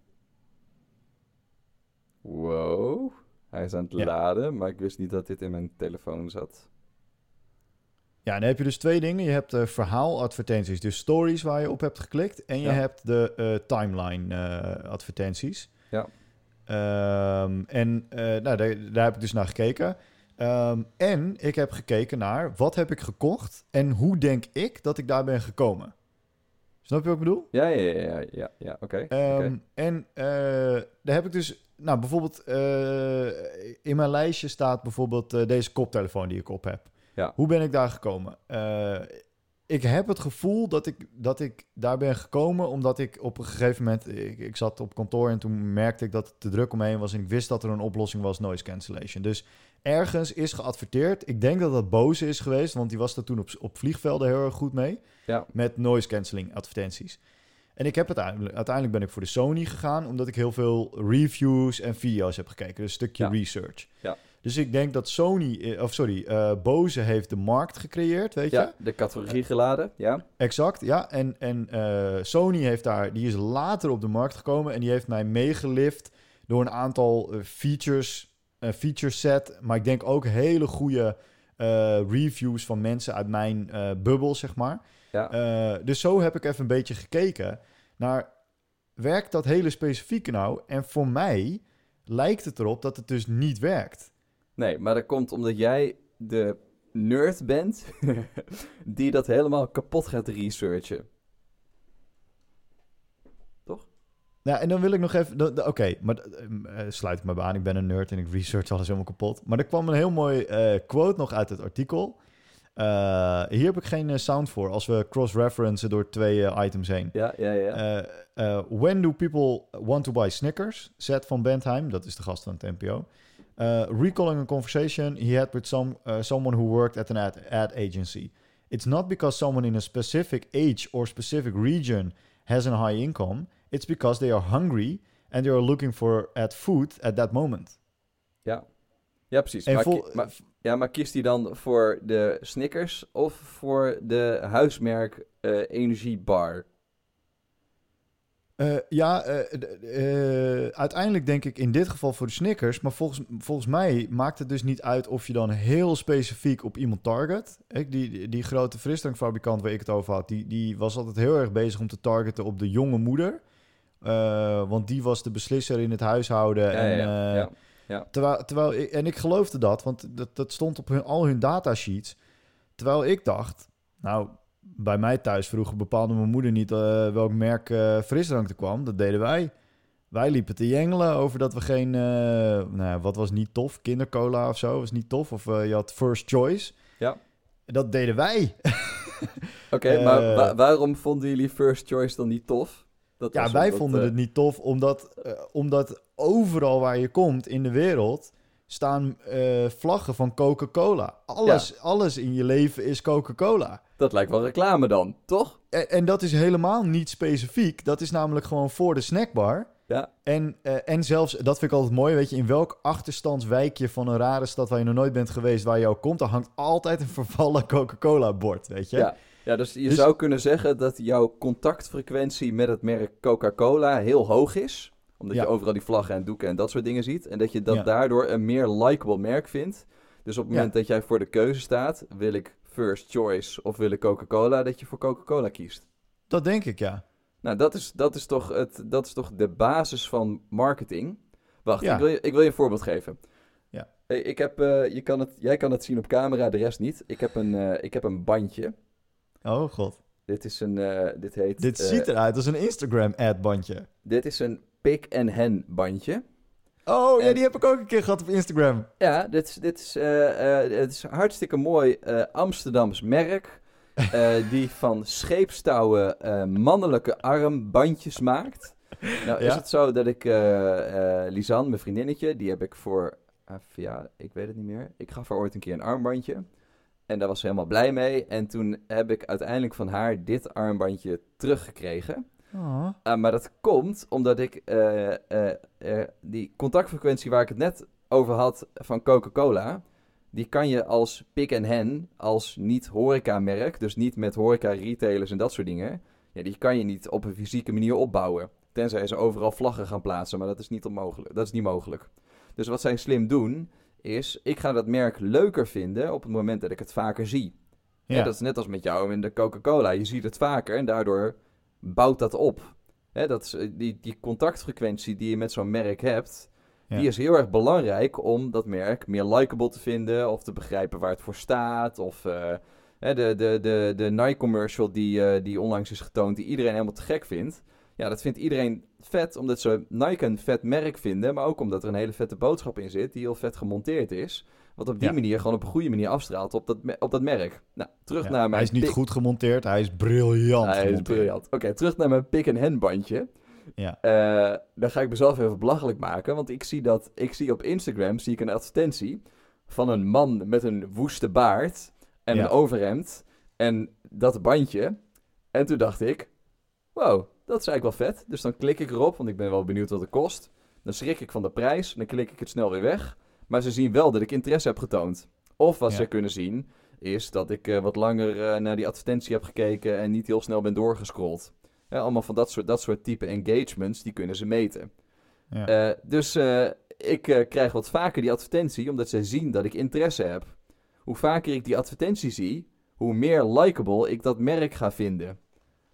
Wow. Hij is aan het Ja. laden, maar ik wist niet dat dit in mijn telefoon zat. Ja, en dan heb je dus twee dingen. Je hebt de verhaaladvertenties, dus stories waar je op hebt geklikt. En je Ja. hebt de eh, timeline eh, advertenties. Ja. Ehm, en eh, nou, daar, daar heb ik dus naar gekeken. Ehm, en ik heb gekeken naar wat heb ik gekocht en hoe denk ik dat ik daar ben gekomen. Snap je wat ik bedoel? Ja, ja, ja, ja, ja, ja oké. Ehm, oké. En eh, daar heb ik dus, nou bijvoorbeeld, eh, in mijn lijstje staat bijvoorbeeld eh, deze koptelefoon die ik op heb. Ja. Hoe ben ik daar gekomen? Ik heb het gevoel dat ik, dat ik daar ben gekomen omdat ik op een gegeven moment, ik, ik zat op kantoor en toen merkte ik dat het te druk omheen was en ik wist dat er een oplossing was, noise cancellation. Dus ergens is geadverteerd. Ik denk dat dat Bose is geweest, want die was er toen op, op vliegvelden heel erg goed mee. Ja. Met noise cancelling advertenties. En ik heb het uiteindelijk, uiteindelijk ben ik voor de Sony gegaan, omdat ik heel veel reviews en video's heb gekeken. Dus een stukje Ja. research. Ja. Dus ik denk dat Sony, eh, of sorry, eh Bose heeft de markt gecreëerd, weet je? Ja, de categorie geladen, ja. Exact, ja. En, en eh, Sony heeft daar, die is later op de markt gekomen en die heeft mij meegelift door een aantal features, feature set, maar ik denk ook hele goede eh, reviews van mensen uit mijn eh, bubbel, zeg maar. Ja, Eh, dus zo heb ik even een beetje gekeken naar, werkt dat hele specifieke nou? En voor mij lijkt het erop dat het dus niet werkt. nee, maar dat komt omdat jij de nerd bent (laughs) die dat helemaal kapot gaat researchen. Nou, en dan wil ik nog even... Oké, maar eh, sluit ik me aan. Ik ben een nerd en ik research alles helemaal kapot. Maar er kwam een heel mooi eh, quote nog uit het artikel. Eh, hier heb ik geen sound voor als we cross-referencen door twee items heen. Ja, ja, ja. When do people want to buy Snickers? Zet van Bentheim, dat is de gast van het NPO. Recalling a conversation he had with some, someone who worked at an ad, ad agency. It's not because someone in a specific age or specific region has a high income. It's because they are hungry and they are looking for ad food at that moment. ja. ja, precies. Maar, vol- ki- maar, ja, maar kiest hij dan voor de Snickers of voor de huismerk eh, energiebar? Eh, ja, eh, uiteindelijk denk ik in dit geval voor de Snickers. Maar volgens, volgens mij maakt het dus niet uit of je dan heel specifiek op iemand target. Ik, die, die grote frisdrankfabrikant waar ik het over had, die, die was altijd heel erg bezig om te targeten op de jonge moeder. Eh, want die was de beslisser in het huishouden. En, ja, eh, ja. Terwijl, terwijl ik, en ik geloofde dat, want dat, dat stond op hun, al hun datasheets. Terwijl ik dacht, nou, bij mij thuis vroeger bepaalde mijn moeder niet eh, welk merk eh, frisdrank er kwam. Dat deden wij. Wij liepen te jengelen over dat we geen, nou, ja, wat was niet tof, kindercola of zo, was niet tof. Of je had first choice. Ja. Dat deden wij. Oké, maar wa- waarom vonden jullie First Choice dan niet tof? Dat Ja, wij vonden eh, het niet tof, omdat, eh, omdat overal waar je komt in de wereld staan eh, vlaggen van Coca-Cola. Alles, alles in je leven is Coca-Cola. Dat lijkt wel reclame dan, toch? En, en dat is helemaal niet specifiek. Dat is namelijk gewoon voor de snackbar. Ja. En, en zelfs, dat vind ik altijd mooi, weet je, in welk achterstandswijkje van een rare stad waar je nog nooit bent geweest, waar je ook komt, daar hangt altijd een vervallen Coca-Cola-bord, weet je? Ja. Ja, dus je Dus- zou kunnen zeggen dat jouw contactfrequentie met het merk Coca-Cola heel hoog is. Omdat Ja. je overal die vlaggen en doeken en dat soort dingen ziet. En dat je dat Ja. daardoor een meer likable merk vindt. Dus op het Ja. moment dat jij voor de keuze staat, wil ik first choice of wil ik Coca-Cola, dat je voor Coca-Cola kiest. Dat denk ik, ja. Nou, dat is, dat is, toch, het, dat is toch de basis van marketing. Wacht, ik, wil je, ik wil je een voorbeeld geven. Ja. Hey, Ik heb, eh, je kan het, jij kan het zien op camera, de rest niet. Ik heb een, eh, ik heb een bandje. Oh god. Dit is een, eh, dit heet... Dit eh, ziet eruit als een Instagram-ad-bandje. Dit is een pick and hen bandje. Oh, ja, die heb ik ook een keer gehad op Instagram. Ja, dit, is- dit is, eh, het is een hartstikke mooi Amsterdams merk. (laughs) die van scheepstouwen mannelijke armbandjes maakt. Nou is Ja. het zo dat ik Lisanne, mijn vriendinnetje, die heb ik voor, ja, ik weet het niet meer. Ik gaf haar ooit een keer een armbandje. En daar was ze helemaal blij mee. En toen heb ik uiteindelijk van haar dit armbandje teruggekregen. Oh. Ah, maar dat komt omdat ik eh, eh, die contactfrequentie waar ik het net over had van Coca-Cola, die kan je als pick and hen, als niet horeca-merk, dus niet met horeca-retailers en dat soort dingen, ja, die kan je niet op een fysieke manier opbouwen. Tenzij ze overal vlaggen gaan plaatsen, maar dat is niet, onmogelijk, dat is niet mogelijk. Dus wat zij slim doen, is ik ga dat merk leuker vinden op het moment dat ik het vaker zie. Ja. Dat is net als met jou in de Coca-Cola. Je ziet het vaker en daardoor bouwt dat op. Dat is, eh, die, die contactfrequentie die je met zo'n merk hebt, Ja. die is heel erg belangrijk om dat merk meer likable te vinden of te begrijpen waar het voor staat. Of eh, de, de, de, de Nike-commercial die, eh, die onlangs is getoond, die iedereen helemaal te gek vindt. Ja, dat vindt iedereen vet omdat ze Nike een vet merk vinden, maar ook omdat er een hele vette boodschap in zit die heel vet gemonteerd is. Wat op die Ja. manier gewoon op een goede manier afstraalt op dat, op dat merk. Nou, terug Ja, naar mijn Hij is niet goed gemonteerd, hij is briljant hij is briljant. Oké, terug naar mijn pick and hen bandje. Ja. Eh, dan ga ik mezelf even belachelijk maken, want ik zie dat ik zie op Instagram zie ik een advertentie van een man met een woeste baard en Ja. een overhemd en dat bandje. En toen dacht ik, wow, dat is eigenlijk wel vet. Dus dan klik ik erop, want ik ben wel benieuwd wat het kost. Dan schrik ik van de prijs, dan klik ik het snel weer weg. Maar ze zien wel dat ik interesse heb getoond. Of wat Ja. ze kunnen zien, is dat ik eh, wat langer eh, naar die advertentie heb gekeken en niet heel snel ben doorgescrolld. Ja, allemaal van dat soort, dat soort type engagements, die kunnen ze meten. Ja. Eh, dus ik krijg wat vaker die advertentie, omdat ze zien dat ik interesse heb. Hoe vaker ik die advertentie zie, hoe meer likable ik dat merk ga vinden.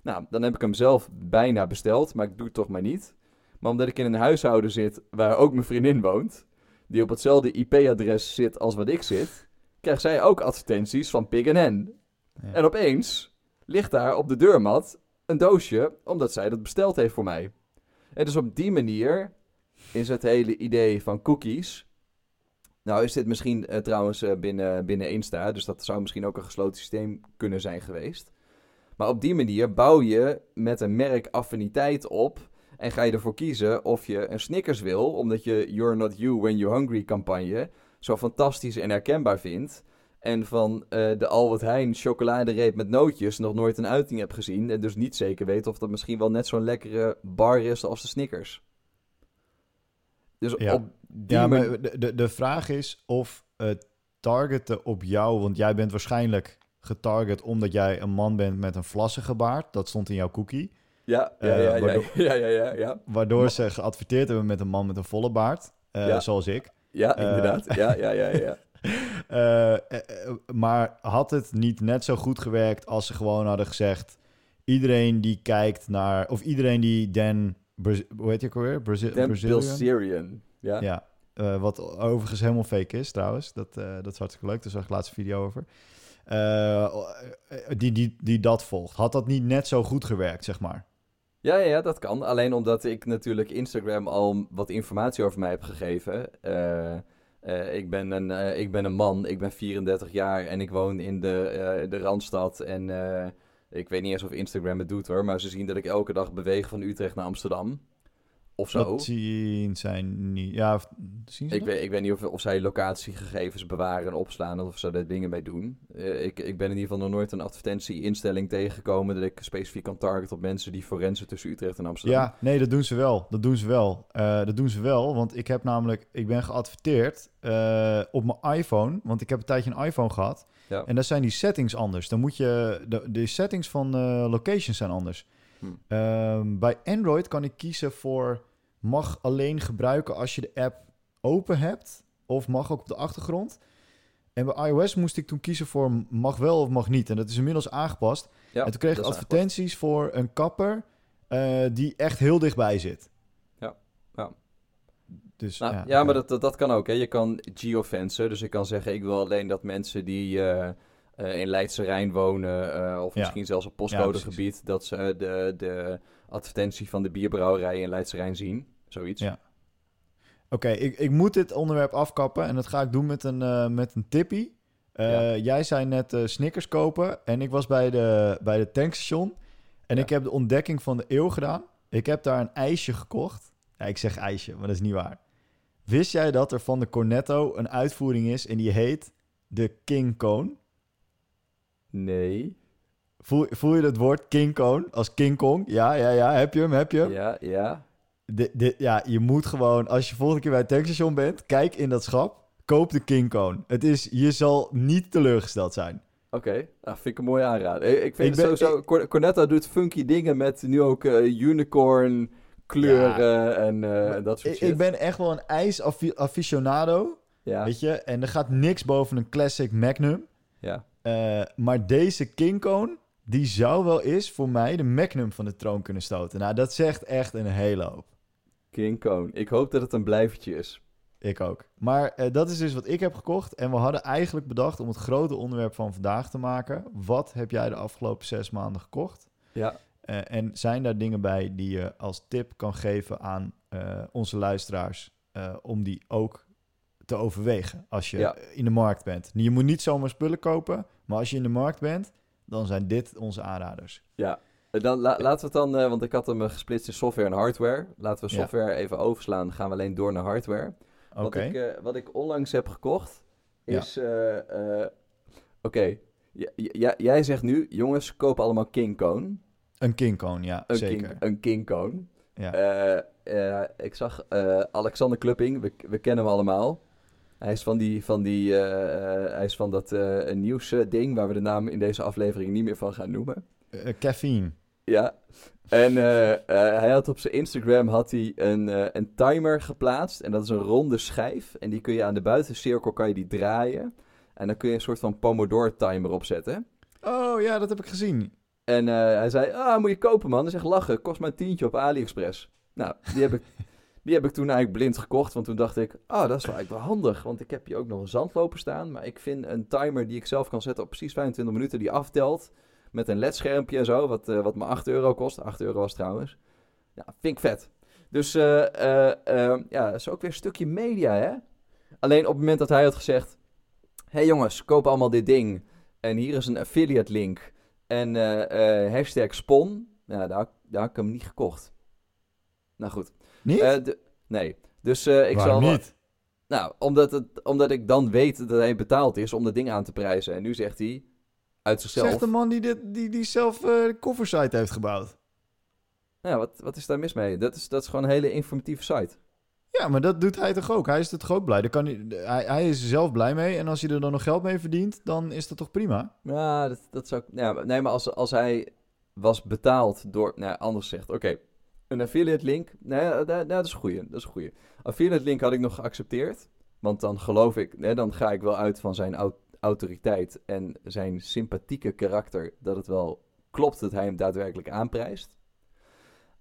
Nou, dan heb ik hem zelf bijna besteld, maar ik doe het toch maar niet. Maar omdat ik in een huishouden zit waar ook mijn vriendin woont, die op hetzelfde IP-adres zit als wat ik zit, krijgt zij ook advertenties van Pig en Hen. Ja. En opeens ligt daar op de deurmat een doosje, omdat zij dat besteld heeft voor mij. En dus op die manier is het hele idee van cookies. Nou is dit misschien eh, trouwens eh, binnen, binnen Insta, dus dat zou misschien ook een gesloten systeem kunnen zijn geweest. Maar op die manier bouw je met een merk affiniteit op en ga je ervoor kiezen of je een Snickers wil, omdat je You're Not You When You're Hungry campagne zo fantastisch en herkenbaar vindt. En van eh, de Albert Heijn chocoladereep met nootjes nog nooit een uiting hebt gezien. En dus niet zeker weet of dat misschien wel net zo'n lekkere bar is als de Snickers. Dus Ja. op die Ja, manier... maar de, de, de vraag is of het targeten op jou, want jij bent waarschijnlijk getarget omdat jij een man bent met een vlassige baard. Dat stond in jouw cookie. Ja, ja, eh, ja, ja, waardoor- (laughs) ja, ja, ja, ja. Waardoor ze geadverteerd hebben met een man met een volle baard. eh, Ja. Zoals ik. Ja, Eh. inderdaad. Ja, ja, ja, ja. (laughs) Eh, eh, eh, maar had het niet net zo goed gewerkt als ze gewoon hadden gezegd... iedereen die kijkt naar... of iedereen die Dan... Braz- hoe heet je ook alweer? Brazi Dan? Bilzerian. Ja. Ja, eh, wat overigens helemaal fake is trouwens. Dat, eh, dat is hartstikke leuk. Daar zag ik laatst een video over. Eh, die, die, die dat volgt. Had dat niet net zo goed gewerkt, zeg maar? Ja, ja, dat kan. Alleen omdat ik natuurlijk Instagram al wat informatie over mij heb gegeven. Eh, eh, ik, ben een, ik ben een man, ik ben 34 jaar en ik woon in de, de Randstad. En ik weet niet eens of Instagram het doet hoor, maar ze zien dat ik elke dag beweeg van Utrecht naar Amsterdam. Of zo. Dat zien zij niet. Ja, zien ze Ik dat? weet, ik weet niet of, of zij locatiegegevens bewaren en opslaan of ze daar dingen mee doen. Eh, ik, ik ben in ieder geval nog nooit een advertentie-instelling tegengekomen dat ik specifiek kan targeten op mensen die forensen tussen Utrecht en Amsterdam. Ja, nee, dat doen ze wel. Dat doen ze wel. Eh, dat doen ze wel, want ik heb namelijk... Ik ben geadverteerd eh, op mijn iPhone, want ik heb een tijdje een iPhone gehad. Ja. En daar zijn die settings anders. Dan moet je... De, de settings van locations zijn anders. Hm. Ehm, bij Android kan ik kiezen voor... Mag alleen gebruiken als je de app open hebt. Of mag ook op de achtergrond. En bij iOS moest ik toen kiezen voor mag wel of mag niet. En dat is inmiddels aangepast. Ja, en toen kreeg ik advertenties voor een kapper eh, die echt heel dichtbij zit. Ja, ja. Dus, Nou, ja, ja, maar dat, dat, dat kan ook. Hè. Je kan geofencen. Dus ik kan zeggen, ik wil alleen dat mensen die eh, eh, in Leidse Rijn wonen... eh, of Ja. misschien zelfs op postcodegebied... dat ze de, de advertentie van de bierbrouwerij in Leidse Rijn zien. Zoiets. Ja. Oké, ik, ik moet dit onderwerp afkappen en dat ga ik doen met een, eh, met een tippie. Eh, Ja. Jij zei net eh, Snickers kopen en ik was bij de, bij de tankstation en ik heb de ontdekking van de eeuw gedaan. Ik heb daar een ijsje gekocht. Ja, ik zeg ijsje, maar dat is niet waar. Wist jij dat er van de Cornetto een uitvoering is en die heet de King Cone? Nee. Voel, voel je het woord King Cone als King Kong? Ja, ja, ja. Heb je hem? Heb je hem? Ja, ja. De, de, ja, je moet gewoon, als je volgende keer bij het tankstation bent, kijk in dat schap, koop de King Cone. Het is, je zal niet teleurgesteld zijn. Oké, nou, vind ik een mooie aanrader. Ik, ik vind Ik het ben- sowieso... Cor- Cornetto doet funky dingen met nu ook eh, unicorn kleuren en eh, en dat soort Ik, shit. ik ben echt wel een ijs-aficionado, Ja, weet je. En er gaat niks boven een classic Magnum. ja. Eh, maar deze King Cone, die zou wel eens voor mij de Magnum van de troon kunnen stoten. Nou, dat zegt echt een hele hoop. King Cone. Ik hoop dat het een blijvertje is. Ik ook. Maar eh, dat is dus wat ik heb gekocht. En we hadden eigenlijk bedacht om het grote onderwerp van vandaag te maken. Wat heb jij de afgelopen zes maanden gekocht? Ja, Eh, en zijn daar dingen bij die je als tip kan geven aan onze luisteraars om die ook te overwegen als je Ja. in de markt bent? Je moet niet zomaar spullen kopen, maar als je in de markt bent, dan zijn dit onze aanraders. ja. Eh, Dan, la- laten we het dan, eh, want ik had hem eh, gesplitst in software en hardware. Laten we Ja. software even overslaan. Dan gaan we alleen door naar hardware. Oké, Wat, ik, wat ik onlangs heb gekocht is... Oké, jij zegt nu, jongens, koop allemaal King Cone. een King Cone, ja, Een zeker. King, een King Cone. Ja. Ik zag Alexander Klupping, we, we kennen hem allemaal. Hij is van, die, van, die, eh, eh, hij is van dat eh nieuwsding waar we de naam in deze aflevering niet meer van gaan noemen. Caffeine. Ja. En hij had op zijn Instagram had hij een, een timer geplaatst. En dat is een ronde schijf. En die kun je aan de buitencirkel kan je die draaien. En dan kun je een soort van Pomodoro timer opzetten. Oh ja, dat heb ik gezien. En hij zei, ah, moet je kopen man. Hij zegt, lachen, kost maar een tientje op AliExpress. Nou, die heb ik, die heb ik toen eigenlijk blind gekocht. Want toen dacht ik, ah, dat is wel eigenlijk wel handig. Want ik heb hier ook nog een zandloper staan. Maar ik vind een timer die ik zelf kan zetten op precies 25 minuten die aftelt. Met een ledschermpje en zo, wat, eh, wat me 8 euro kost. 8 euro was trouwens. Ja, vind ik vet. Dus eh, eh, ja, dat is ook weer een stukje media, hè? Alleen op het moment dat hij had gezegd... hey jongens, koop allemaal dit ding. En hier is een affiliate link. En hashtag spon. Ja, daar, daar had ik hem niet gekocht. Nou goed. Niet? Eh, nee. Dus eh, ik Waarom zal... niet? Nou, omdat, het, omdat ik dan weet dat hij betaald is om dat ding aan te prijzen. En nu zegt hij uit zichzelf... Zegt de man die, dit, die, die zelf eh, de coversite heeft gebouwd. Ja, wat, wat is daar mis mee? Dat is, dat is gewoon een hele informatieve site. Ja, maar dat doet hij toch ook? Hij is toch ook blij? Daar kan hij, hij, hij is er zelf blij mee. En als hij er dan nog geld mee verdient, dan is dat toch prima? Ja, dat, dat zou ik... Ja, nee, maar als, als hij was betaald door... Nou, anders zegt, oké, een affiliate link... Nee, dat, is een goeie, dat is een. Affiliate link had ik nog geaccepteerd. Want dan geloof ik... Dan ga ik wel uit van zijn au- autoriteit en zijn sympathieke karakter... dat het wel klopt dat hij hem daadwerkelijk aanprijst.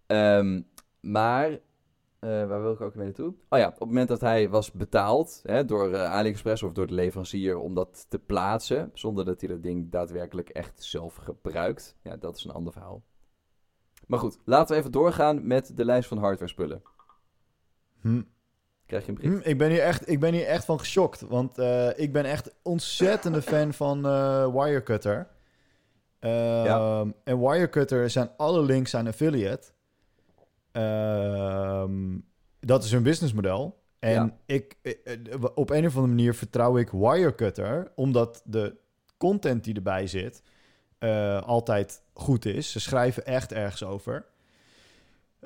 Ehm, maar... eh, waar wil ik ook mee naartoe? Oh ja, op het moment dat hij was betaald hè, door eh, AliExpress of door de leverancier om dat te plaatsen, zonder dat hij dat ding daadwerkelijk echt zelf gebruikt, ja, dat is een ander verhaal. Maar goed, laten we even doorgaan met de lijst van hardware spullen. Hm. Krijg je een brief? Hm, ik, ben hier echt, ik ben hier echt van geschokt. Want eh, ik ben echt ontzettende fan van eh, Wirecutter. Ehm, Ja. En Wirecutter zijn alle links zijn affiliate. Ehm, dat is hun businessmodel. En Ja. ik, eh, op een of andere manier vertrouw ik Wirecutter, omdat de content die erbij zit eh, altijd goed is. Ze schrijven echt ergens over.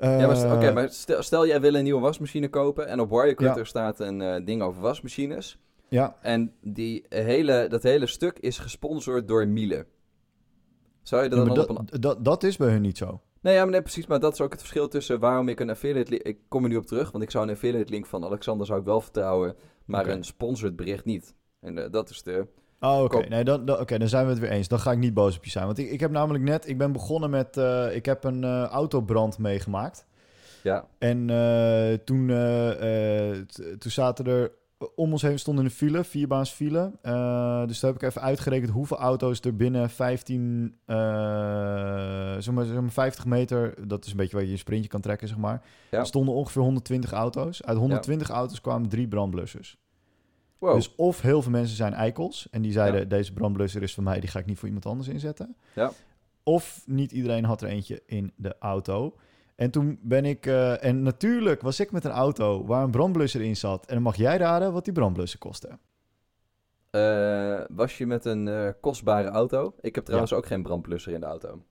Ja, maar, st- Eh, oké, maar stel, stel jij wil een nieuwe wasmachine kopen en op Wirecutter Ja. staat een eh, ding over wasmachines. Ja, En die hele, dat hele stuk is gesponsord door Miele. Zou je er dan maar op een... dat, dat, dat is bij hun niet zo. Nee, ja, maar nee, precies. Maar dat is ook het verschil tussen waarom ik een affiliate link... Ik kom er nu op terug, want ik zou een affiliate link van Alexander zou ik wel vertrouwen, maar een sponsored bericht niet. En dat is de... Oh, oké. Nee, dan, dan, oké, dan zijn we het weer eens. Dan ga ik niet boos op je zijn. Want ik, ik heb namelijk net... Ik ben begonnen met... eh, ik heb een eh, autobrand meegemaakt. Ja, En eh, toen, toen zaten er... Om ons heen stonden een file, vierbaans file. Dus daar heb ik even uitgerekend hoeveel auto's er binnen 15... eh zeg maar, zeg maar 50 meter... Dat is een beetje waar je een sprintje kan trekken, zeg maar. Ja. Er stonden ongeveer 120 auto's. Uit 120 auto's kwamen drie brandblussers. Wow. Dus of heel veel mensen zijn eikels en die zeiden: Ja. deze brandblusser is van mij, die ga ik niet voor iemand anders inzetten. Ja. Of niet iedereen had er eentje in de auto. En toen ben ik, eh, en natuurlijk was ik met een auto waar een brandblusser in zat. En dan mag jij raden wat die brandblusser kostte. Eh, was je met een eh, kostbare auto? Ik heb trouwens ook geen brandblusser in de auto.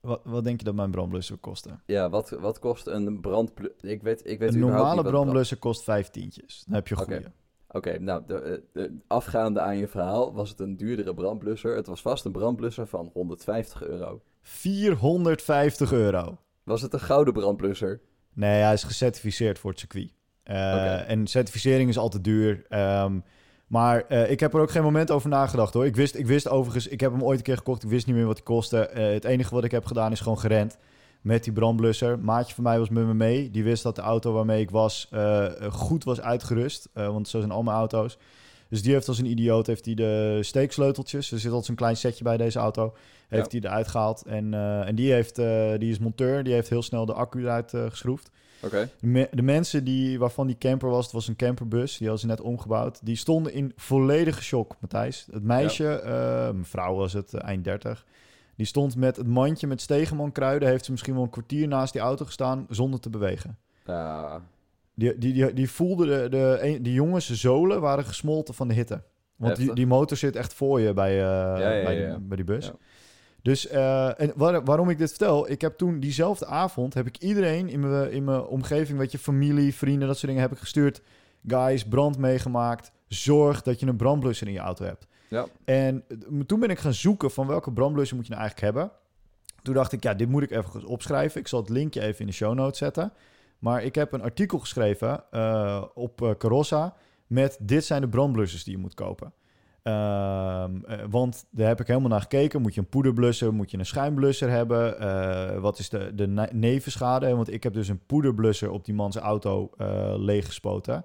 Wat, wat denk je dat mijn brandblusser kostte? Ja, wat, wat kost een brandblusser? Ik weet, ik weet Een normale niet wat brand- brandblusser kost vijf tientjes. Dan heb je een goede. Oké, nou, de, eh, de- afgaande aan je verhaal was het een duurdere brandblusser. Het was vast een brandblusser van 150 euro. 450 euro. Was het een gouden brandblusser? Nee, hij is gecertificeerd voor het circuit. Eh. En certificering is altijd duur. Ehm, maar eh, ik heb er ook geen moment over nagedacht hoor. Ik wist, ik wist overigens, ik heb hem ooit een keer gekocht. Ik wist niet meer wat hij kostte. Het enige wat ik heb gedaan is gewoon gerend met die brandblusser. Maatje van mij was met me mee. Die wist dat de auto waarmee ik was eh, goed was uitgerust. Eh, want zo zijn al mijn auto's. Dus die heeft als een idioot heeft hij de steeksleuteltjes. Er zit altijd zo'n klein setje bij deze auto. Heeft hij eruit gehaald. En, eh, en die, heeft, die is monteur. Die heeft heel snel de accu eruit geschroefd. Oké. De, me- de mensen die, waarvan die camper was, het was een camperbus, die hadden ze net omgebouwd. Die stonden in volledige shock, Matthijs. Het meisje, eh, mevrouw was het, eind 30, die stond met het mandje met stegenman kruiden. Heeft ze misschien wel een kwartier naast die auto gestaan zonder te bewegen. Die, die, die, die voelde de, de, die jongens zolen waren gesmolten van de hitte. Want die, Heftig. die motor zit echt voor je bij, eh, ja, bij, ja, die, bij die bus. Dus eh, en waar- waarom ik dit vertel, ik heb toen diezelfde avond heb ik iedereen in mijn, in mijn omgeving, weet je, familie, vrienden, dat soort dingen, heb ik gestuurd. Guys, brand meegemaakt. Zorg dat je een brandblusser in je auto hebt. Ja. En toen ben ik gaan zoeken van welke brandblusser moet je nou eigenlijk hebben. Toen dacht ik, ja, dit moet ik even opschrijven. Ik zal het linkje even in de show notes zetten. Maar ik heb een artikel geschreven eh, op eh, Carossa met dit zijn de brandblussers die je moet kopen. Ehm, eh, want daar heb ik helemaal naar gekeken. Moet je een poederblusser, moet je een schuimblusser hebben? Wat is de, de ne- nevenschade? Want ik heb dus een poederblusser op die man's auto leeggespoten.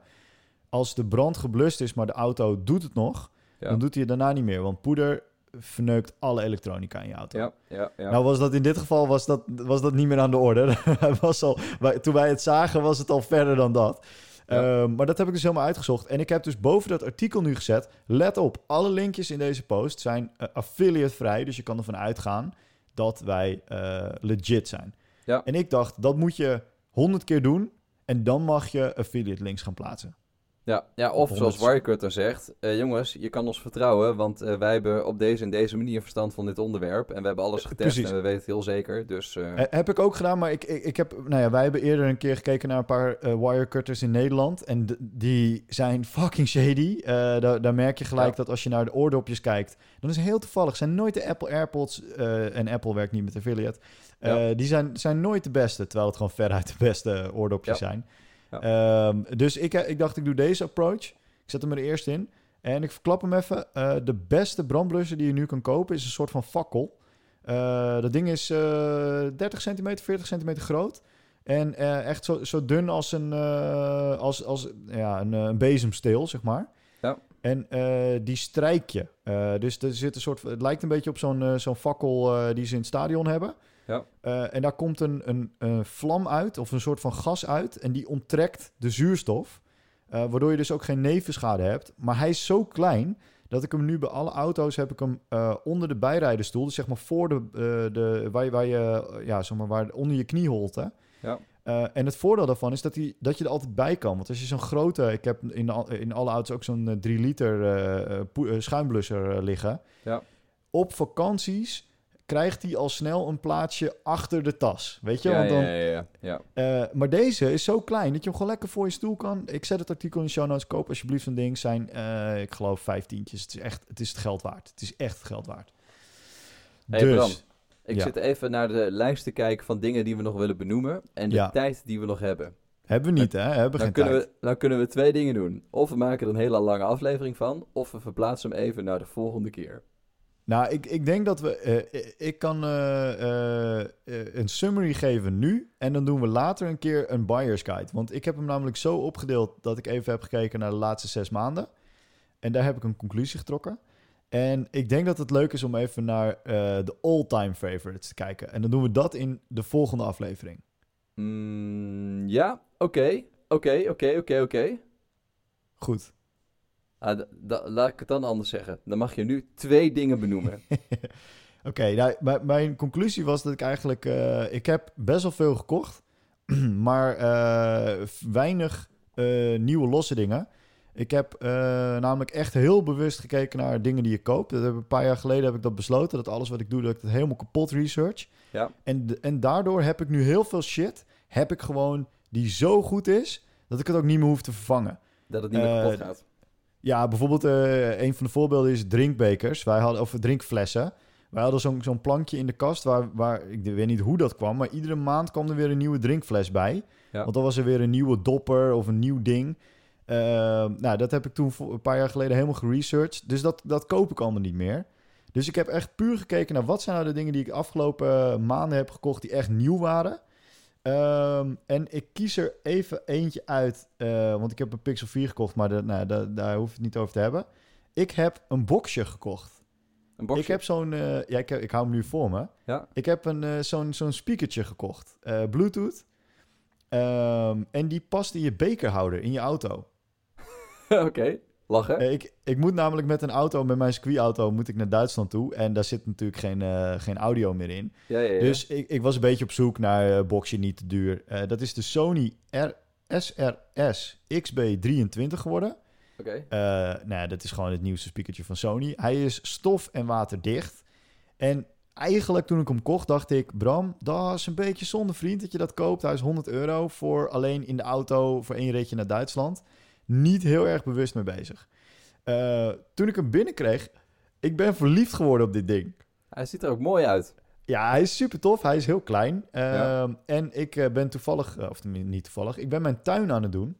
Als de brand geblust is, maar de auto doet het nog, ja. dan doet hij het daarna niet meer. Want poeder verneukt alle elektronica in je auto. ja, ja, ja. Nou was dat in dit geval was dat, was dat niet meer aan de orde. (laughs) Was al, wij- toen wij het zagen was het al verder dan dat. Ja. Ehm, maar dat heb ik dus helemaal uitgezocht. En ik heb dus boven dat artikel nu gezet. Let op, alle linkjes in deze post zijn eh, affiliate vrij. Dus je kan ervan uitgaan dat wij eh, legit zijn. Ja. En ik dacht, dat moet je honderd keer doen. En dan mag je affiliate links gaan plaatsen. Ja, ja of zoals Wirecutter zegt, eh, jongens, je kan ons vertrouwen, want eh, wij hebben op deze en deze manier verstand van dit onderwerp. En we hebben alles getest Precies. en we weten het heel zeker. Dus eh, Eh, heb ik ook gedaan, maar ik, ik, ik heb, nou ja, wij hebben eerder een keer gekeken naar een paar eh, wirecutters in Nederland. En die zijn (laughs) fucking shady. Eh, daar, daar merk je gelijk Ja. dat als je naar de oordopjes kijkt, dan is het heel toevallig. Zijn nooit de Apple AirPods, eh, en Apple werkt niet met affiliate. Eh, Ja. Die zijn, zijn nooit de beste, terwijl het gewoon veruit de beste oordopjes Ja. zijn. Ja. Ehm, dus ik, ik dacht, ik doe deze approach. Ik zet hem er eerst in. En ik verklap hem even. Eh, de beste brandblusser die je nu kan kopen is een soort van fakkel. Eh, dat ding is eh 30 centimeter, 40 centimeter groot. En eh, echt zo, zo dun als een, eh, als, als, ja, een, eh, een bezemsteel, zeg maar. Ja. En eh, die strijk je. Eh, dus er zit een soort, het lijkt een beetje op zo'n eh, zo'n fakkel eh, die ze in het stadion hebben. Ja. Eh, en daar komt een, een, een vlam uit, of een soort van gas uit. En die onttrekt de zuurstof. Eh, waardoor je dus ook geen nevenschade hebt. Maar hij is zo klein dat ik hem nu bij alle auto's heb ik hem eh, onder de bijrijderstoel. Dus zeg maar voor de, de waar je, waar je ja, zeg maar waar onder je knieholte. Ja. En het voordeel daarvan is dat, die, dat je er altijd bij kan. Want als je zo'n grote... Ik heb in, de, in alle auto's ook zo'n 3 liter schuimblusser liggen. Ja. Op vakanties krijgt hij al snel een plaatsje achter de tas. Weet je? Ja, Want dan, ja, ja, ja, eh, maar deze is zo klein dat je hem gewoon lekker voor je stoel kan. Ik zet het artikel in de show notes. Koop alsjeblieft zo'n ding. Zijn, eh, ik geloof, vijftientjes. Het is echt het, is het geld waard. Het is echt het geld waard. Hey, dus, Bram, Ik Ja. zit even naar de lijst te kijken van dingen die we nog willen benoemen. En de Ja. tijd die we nog hebben. hebben we niet, hè? Hebben we Dan geen kunnen, tijd. we, dan kunnen we twee dingen doen. Of we maken er een hele lange aflevering van. Of we verplaatsen hem even naar de volgende keer. Nou, ik, ik denk dat we... eh, ik kan eh, eh, eh, een summary geven nu. En dan doen we later een keer een buyer's guide. Want ik heb hem namelijk zo opgedeeld dat ik even heb gekeken naar de laatste zes maanden. En daar heb ik een conclusie getrokken. En ik denk dat het leuk is om even naar eh, de all-time favorites te kijken. En dan doen we dat in de volgende aflevering. Mm, ja, oké. Oké, oké, oké, oké. Goed. Ah, Laat ik het dan anders zeggen. Dan mag je nu twee dingen benoemen. (laughs) Oké, nou, mijn- conclusie was dat ik eigenlijk... eh, ik heb best wel veel gekocht, (clears throat) maar eh, weinig eh, nieuwe losse dingen. Ik heb namelijk echt heel bewust gekeken naar dingen die je koopt. Dat heb, een paar jaar geleden heb ik dat besloten, dat alles wat ik doe, dat ik helemaal kapot research. Ja. En, en daardoor heb ik nu heel veel shit, heb ik gewoon die zo goed is, dat ik het ook niet meer hoef te vervangen. Dat het niet meer kapot gaat. Ja, bijvoorbeeld eh, een van de voorbeelden is drinkbekers. Wij hadden, of drinkflessen. Wij hadden zo'n zo'n plankje in de kast waar, waar, ik weet niet hoe dat kwam, maar iedere maand kwam er weer een nieuwe drinkfles bij. Ja. Want dan was er weer een nieuwe dopper of een nieuw ding. Eh, nou, dat heb ik toen voor- een paar jaar geleden helemaal geresearched. Dus dat, dat koop ik allemaal niet meer. Dus ik heb echt puur gekeken naar wat zijn nou de dingen die ik afgelopen maanden heb gekocht die echt nieuw waren. Ehm, en ik kies er even eentje uit, eh, want ik heb een Pixel 4 gekocht, maar de, nou, da- daar hoef ik het niet over te hebben. Ik heb een boxje gekocht. Een boxje. Ik heb zo'n, eh, ja, ik, heb, ik hou hem nu voor me. Ja. Ik heb een, eh, zo'n, zo'n speakertje gekocht, Bluetooth. Ehm, en die past in je bekerhouder in je auto. (laughs) Oké, lachen. Ik, ik moet namelijk met een auto, met mijn circuitauto, moet ik naar Duitsland toe. En daar zit natuurlijk geen, eh, geen audio meer in. Ja, ja, ja. Dus ik, ik was een beetje op zoek naar eh boxje niet te duur. Eh, dat is de Sony R SRS XB23 geworden. Oké. Nou, dat is gewoon het nieuwste speakertje van Sony. Hij is stof- en waterdicht. En eigenlijk toen ik hem kocht, dacht ik... Bram, dat is een beetje zonde, vriend, dat je dat koopt. Hij is 100 euro voor alleen in de auto voor één ritje naar Duitsland. Niet heel erg bewust mee bezig. Eh, toen ik hem binnenkreeg, ik ben verliefd geworden op dit ding. Hij ziet er ook mooi uit. Ja, hij is super tof. Hij is heel klein. Ja. Ehm, En ik eh, ben toevallig, eh, of niet toevallig, ik ben mijn tuin aan het doen.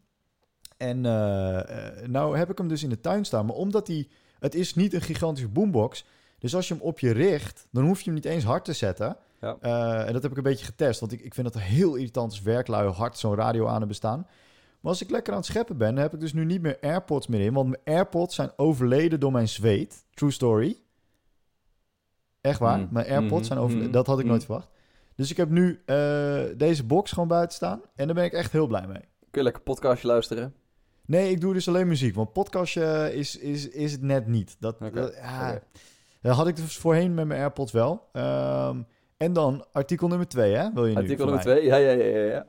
En eh, nou heb ik hem dus in de tuin staan. Maar omdat hij, het is niet een gigantische boombox. Dus als je hem op je richt, dan hoef je hem niet eens hard te zetten. Ja. En dat heb ik een beetje getest. Want ik, ik vind het heel irritant als werklui hard zo'n radio aan hebben staan. Maar als ik lekker aan het scheppen ben, dan heb ik dus nu niet meer AirPods meer in. Want mijn AirPods zijn overleden door mijn zweet. True story. Echt waar. Mm. Mijn AirPods Mhm, zijn overleden. mhm, Dat had ik nooit mhm. verwacht. Dus ik heb nu eh, deze box gewoon buiten staan. En daar ben ik echt heel blij mee. Kun je lekker podcastje luisteren? Nee, ik doe dus alleen muziek. Want podcastje is, is, is het net niet. Dat, ja, dat had ik dus voorheen met mijn AirPods wel. Ehm, en dan artikel nummer twee, hè? Wil je nu Artikel nummer mij? twee? Ja, ja, ja, ja.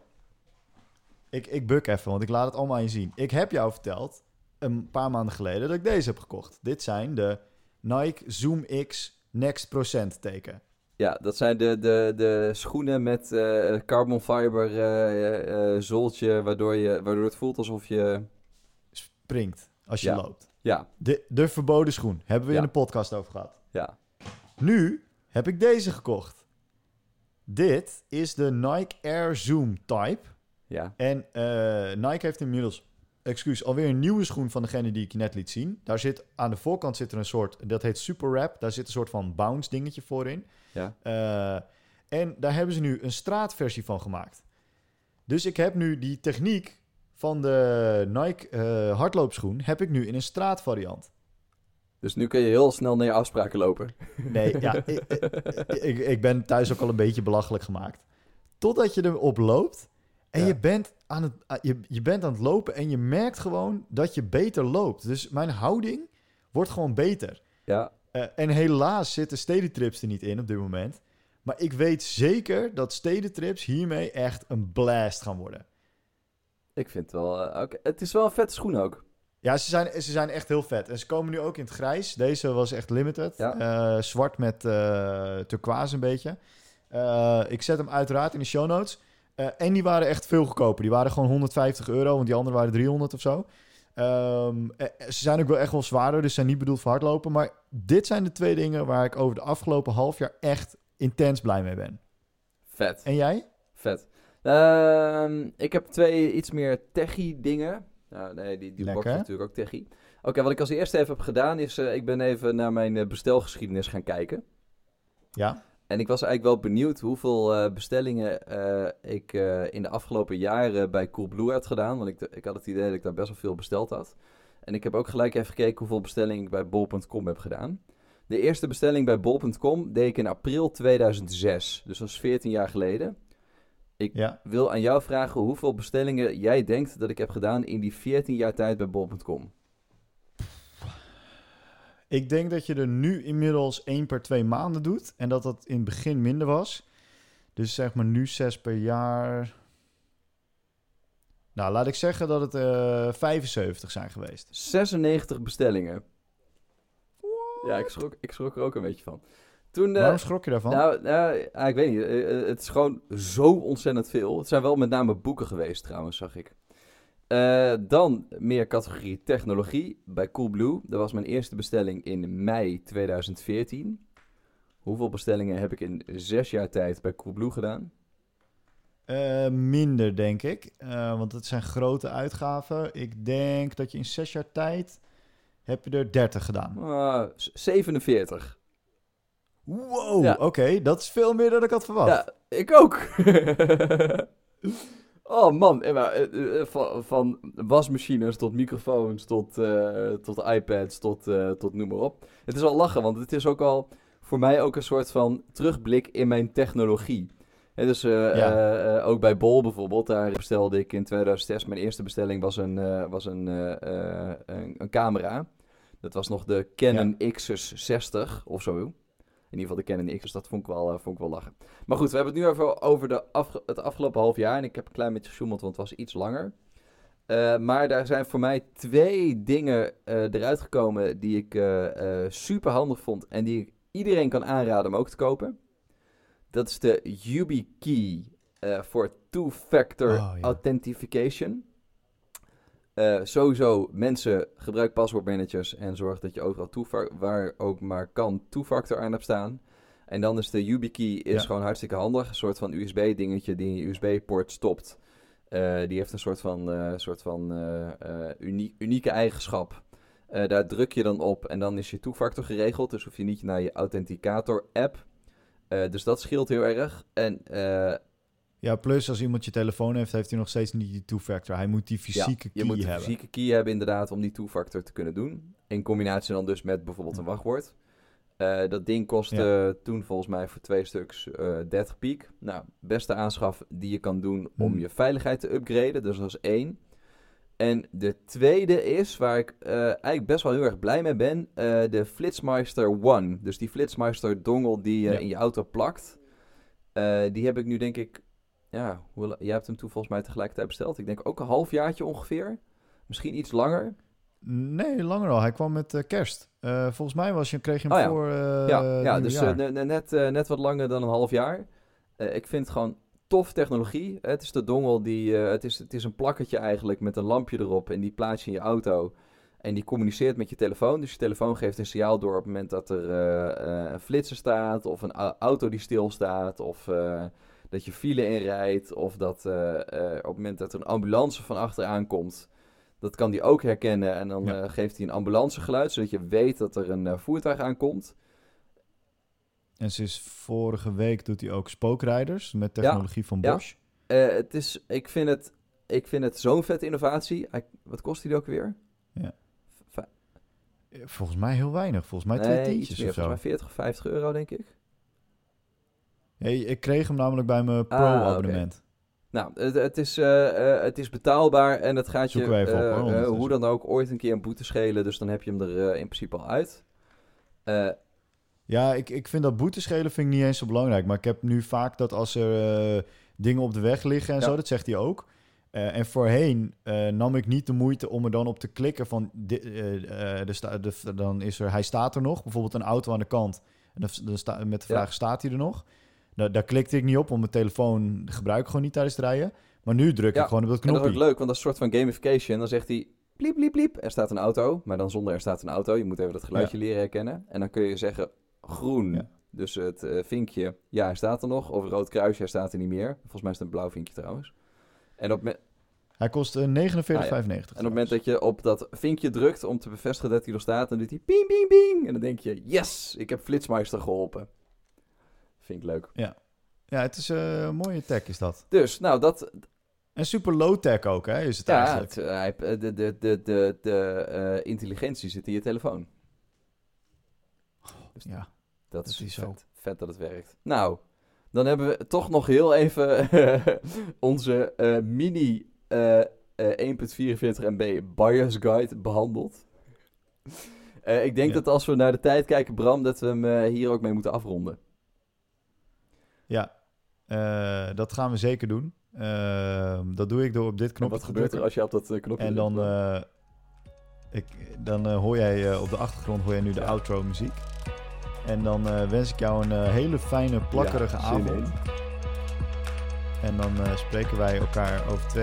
Ik, ik buk even, want ik laat het allemaal aan je zien. Ik heb jou verteld, een paar maanden geleden, dat ik deze heb gekocht. Dit zijn de Nike Zoom X Next Procent teken. Ja, dat zijn de, de, de schoenen met eh, carbon fiber eh, zooltje, waardoor, je, waardoor het voelt alsof je... Springt als je Ja. loopt. Ja, De, de verboden schoen. Hebben we Ja. in de podcast over gehad. ja. Nu heb ik deze gekocht. Dit is de Nike Air Zoom Type. Ja, En eh, Nike heeft inmiddels, excuus, alweer een nieuwe schoen van degene die ik je net liet zien. Daar zit aan de voorkant zit er een soort, dat heet Super Wrap. Daar zit een soort van bounce dingetje voor in. ja. Eh, en daar hebben ze nu een straatversie van gemaakt. Dus ik heb nu die techniek van de Nike eh, hardloopschoen, heb ik nu in een straatvariant. Dus nu kun je heel snel naar je afspraken lopen. Nee, ja, (laughs) ik, ik, ik ben thuis ook al een beetje belachelijk gemaakt. Totdat je erop loopt en Ja. je, bent aan het, ah, je, je bent aan het lopen en je merkt gewoon dat je beter loopt. Dus mijn houding wordt gewoon beter. Ja, Eh, en helaas zitten stedytrips er niet in op dit moment. Maar ik weet zeker dat stedentrips hiermee echt een blast gaan worden. Ik vind het wel... eh, oké. Het is wel een vette schoen ook. Ja, ze zijn, ze zijn echt heel vet. En ze komen nu ook in het grijs. Deze was echt limited. Ja. Eh, zwart met eh turquoise een beetje. Eh, ik zet hem uiteraard in de show notes. Eh, en die waren echt veel goedkoper. Die waren gewoon 150 euro, want die andere waren 300 of zo. Ehm, eh, ze zijn ook wel echt wel zwaarder, dus zijn niet bedoeld voor hardlopen. Maar dit zijn de twee dingen waar ik over de afgelopen half jaar echt intens blij mee ben. Vet. En jij? Vet. Ehm, ik heb twee iets meer techie dingen. Nou, nee, die, die box natuurlijk ook techie. Oké, wat ik als eerste even heb gedaan is... eh, ik ben even naar mijn eh, bestelgeschiedenis gaan kijken. Ja. En ik was eigenlijk wel benieuwd hoeveel eh, bestellingen eh, ik eh, in de afgelopen jaren bij Coolblue had gedaan. Want ik, ik had het idee dat ik daar best wel veel besteld had. En ik heb ook gelijk even gekeken hoeveel bestellingen ik bij bol.com heb gedaan. De eerste bestelling bij bol.com deed ik in april 2006. Dus dat is 14 jaar geleden. ja. wil aan jou vragen hoeveel bestellingen jij denkt dat ik heb gedaan in die 14 jaar tijd bij bol.com. Ik denk dat je er nu inmiddels één per twee maanden doet. En dat dat in het begin minder was. Dus zeg maar nu zes per jaar. Nou, laat ik zeggen dat het eh 75 zijn geweest. 96 bestellingen. Ja, ik schrok, ik schrok er ook een beetje van. Toen, eh, Waarom schrok je daarvan? nou, nou, ah, ik weet niet. eh, eh, het is gewoon zo ontzettend veel. Het zijn wel met name boeken geweest trouwens, zag ik. Eh, dan meer categorie technologie bij Coolblue. Dat was mijn eerste bestelling in mei 2014. Hoeveel bestellingen heb ik in zes jaar tijd bij Coolblue gedaan? Eh, minder, denk ik. Eh, want het zijn grote uitgaven. Ik denk dat je in zes jaar tijd... heb je er 30 gedaan. Ah, z- 47. Wow, Ja. oké. dat is veel meer dan ik had verwacht. Ja, ik ook. (laughs) oh man, eh, eh, eh, van, van wasmachines tot microfoons, tot, tot iPads, tot, tot noem maar op. Het is al lachen, want het is ook al voor mij ook een soort van terugblik in mijn technologie. Dus Ja. ook bij Bol bijvoorbeeld, daar bestelde ik in 2006, mijn eerste bestelling was een, was een, een, een camera. Dat was nog de Canon Xus 60 of zo. In ieder geval de Canon X, dus dat vond ik wel, eh, vond ik wel lachen. Maar goed, we hebben het nu even over de afge- het afgelopen half jaar. En ik heb een klein beetje gesjoemeld, want het was iets langer. Eh, maar daar zijn voor mij twee dingen eh, eruit gekomen die ik eh, super handig vond. En die ik iedereen kan aanraden om ook te kopen. Dat is de YubiKey voor two-factor Oh, ja. authentication. Eh, sowieso, mensen gebruik paswoordmanagers en zorg dat je overal waar ook maar kan two-factor aan hebt staan. En dan is de YubiKey is Ja. gewoon hartstikke handig. Een soort van USB-dingetje die in je USB-poort stopt. Eh, die heeft een soort van, eh, soort van unie- unieke eigenschap. Daar druk je dan op en dan is je two-factor geregeld. Dus hoef je niet naar je Authenticator-app. Dus dat scheelt heel erg. En Ja, plus als iemand je telefoon heeft, heeft hij nog steeds niet die two-factor. Hij moet die fysieke je key moet een hebben. fysieke key hebben inderdaad om die two-factor te kunnen doen. In combinatie dan dus met bijvoorbeeld een wachtwoord. Eh, dat ding kostte toen volgens mij voor twee stuks eh 30 piek. Nou, beste aanschaf die je kan doen om Hmm. je veiligheid te upgraden. Dus dat is één. En de tweede is, waar ik eh, eigenlijk best wel heel erg blij mee ben, de Flitsmeister One. Dus die Flitsmeister dongle die je Ja. in je auto plakt. Die heb ik nu denk ik, ja, hoe, jij hebt hem toen volgens mij tegelijkertijd besteld. Ik denk ook een halfjaartje ongeveer. Misschien iets langer. Nee, langer al. Hij kwam met eh, kerst. Eh, volgens mij was je, kreeg je hem Oh ja. voor eh ja, ja dus net, net wat langer dan een half jaar. Ik vind het gewoon tof technologie. Het is de dongle die, het, is, het is een plakketje eigenlijk met een lampje erop en die plaats je in je auto. En die communiceert met je telefoon. Dus je telefoon geeft een signaal door op het moment dat er een flitser staat, of een au- auto die stilstaat, of dat je file inrijdt, of dat eh, eh, op het moment dat er een ambulance van achteraan komt. Dat kan die ook herkennen en dan Ja. eh, geeft hij een ambulancegeluid, zodat je weet dat er een voertuig aankomt. En sinds vorige week doet hij ook spookrijders met technologie van Ja. Bosch. Eh, het is, ik vind het, ik vind het zo'n vette innovatie. Hij- wat kost die ook weer? Ja. Volgens mij heel weinig. Volgens mij twee tientjes meer, of zo. volgens mij 40 of 50 euro, denk ik. Hey, ik kreeg hem namelijk bij mijn Ah, pro-abonnement. Nou, het, het, is, eh, eh, het is betaalbaar en het gaat je Zoeken we even op, hoor, ondertussen. hoe dan ook ooit een keer een boete schelen. Dus dan heb je hem er in principe al uit. Ja, ik, ik vind dat boeteschelen vind ik niet eens zo belangrijk. Maar ik heb nu vaak dat als er dingen op de weg liggen en Ja. zo, dat zegt hij ook. En voorheen nam ik niet de moeite om er dan op te klikken van... er sta, de, dan is er, hij staat er nog. Bijvoorbeeld een auto aan de kant. En dan, sta, met de Ja. vraag, staat hij er nog? Daar, daar klikte ik niet op, want mijn telefoon gebruik ik gewoon niet tijdens het rijden. Maar nu druk Ja, ik gewoon op dat En dat is knopje. ook leuk, want dat is een soort van gamification. Dan zegt hij, bliep, bliep, bliep, er staat een auto. Maar dan zonder er staat een auto. Je moet even dat geluidje leren herkennen. En dan kun je zeggen, groen. Ja. Dus het eh, vinkje, ja, hij staat er nog. Of rood kruisje, hij staat er niet meer. Volgens mij is het een blauw vinkje trouwens. En op, Hij kost eh, 49,95. Ah, en op het moment dat je op dat vinkje drukt om te bevestigen dat hij nog staat, dan doet hij ping, ping, ping. En dan denk je, yes, ik heb Flitsmeister geholpen. Vind ik leuk. Ja, het is eh, een mooie tech is dat. Dus, nou, dat, En super low-tech ook, hè, is het ja, eigenlijk. eh, hij- eh, de, de, de, de, de intelligentie zit in je telefoon. Dus Ja. Dat is, Dat is vet. zo. Vet dat het werkt. Nou, dan hebben we toch nog heel even (laughs) onze mini eh, eh, 1.44 MB Buyer's Guide behandeld. Eh, ik denk Ja. dat als we naar de tijd kijken, Bram, dat we hem hier ook mee moeten afronden. Ja, eh, dat gaan we zeker doen. Ehm, dat doe ik door op dit knopje wat te gebeurt er als je op dat eh, knopje En dan, eh, ik, dan hoor jij op de achtergrond hoor jij nu de Ja. outro muziek. En dan wens ik jou een hele fijne, plakkerige Ja, avond. in. En dan spreken wij elkaar over twee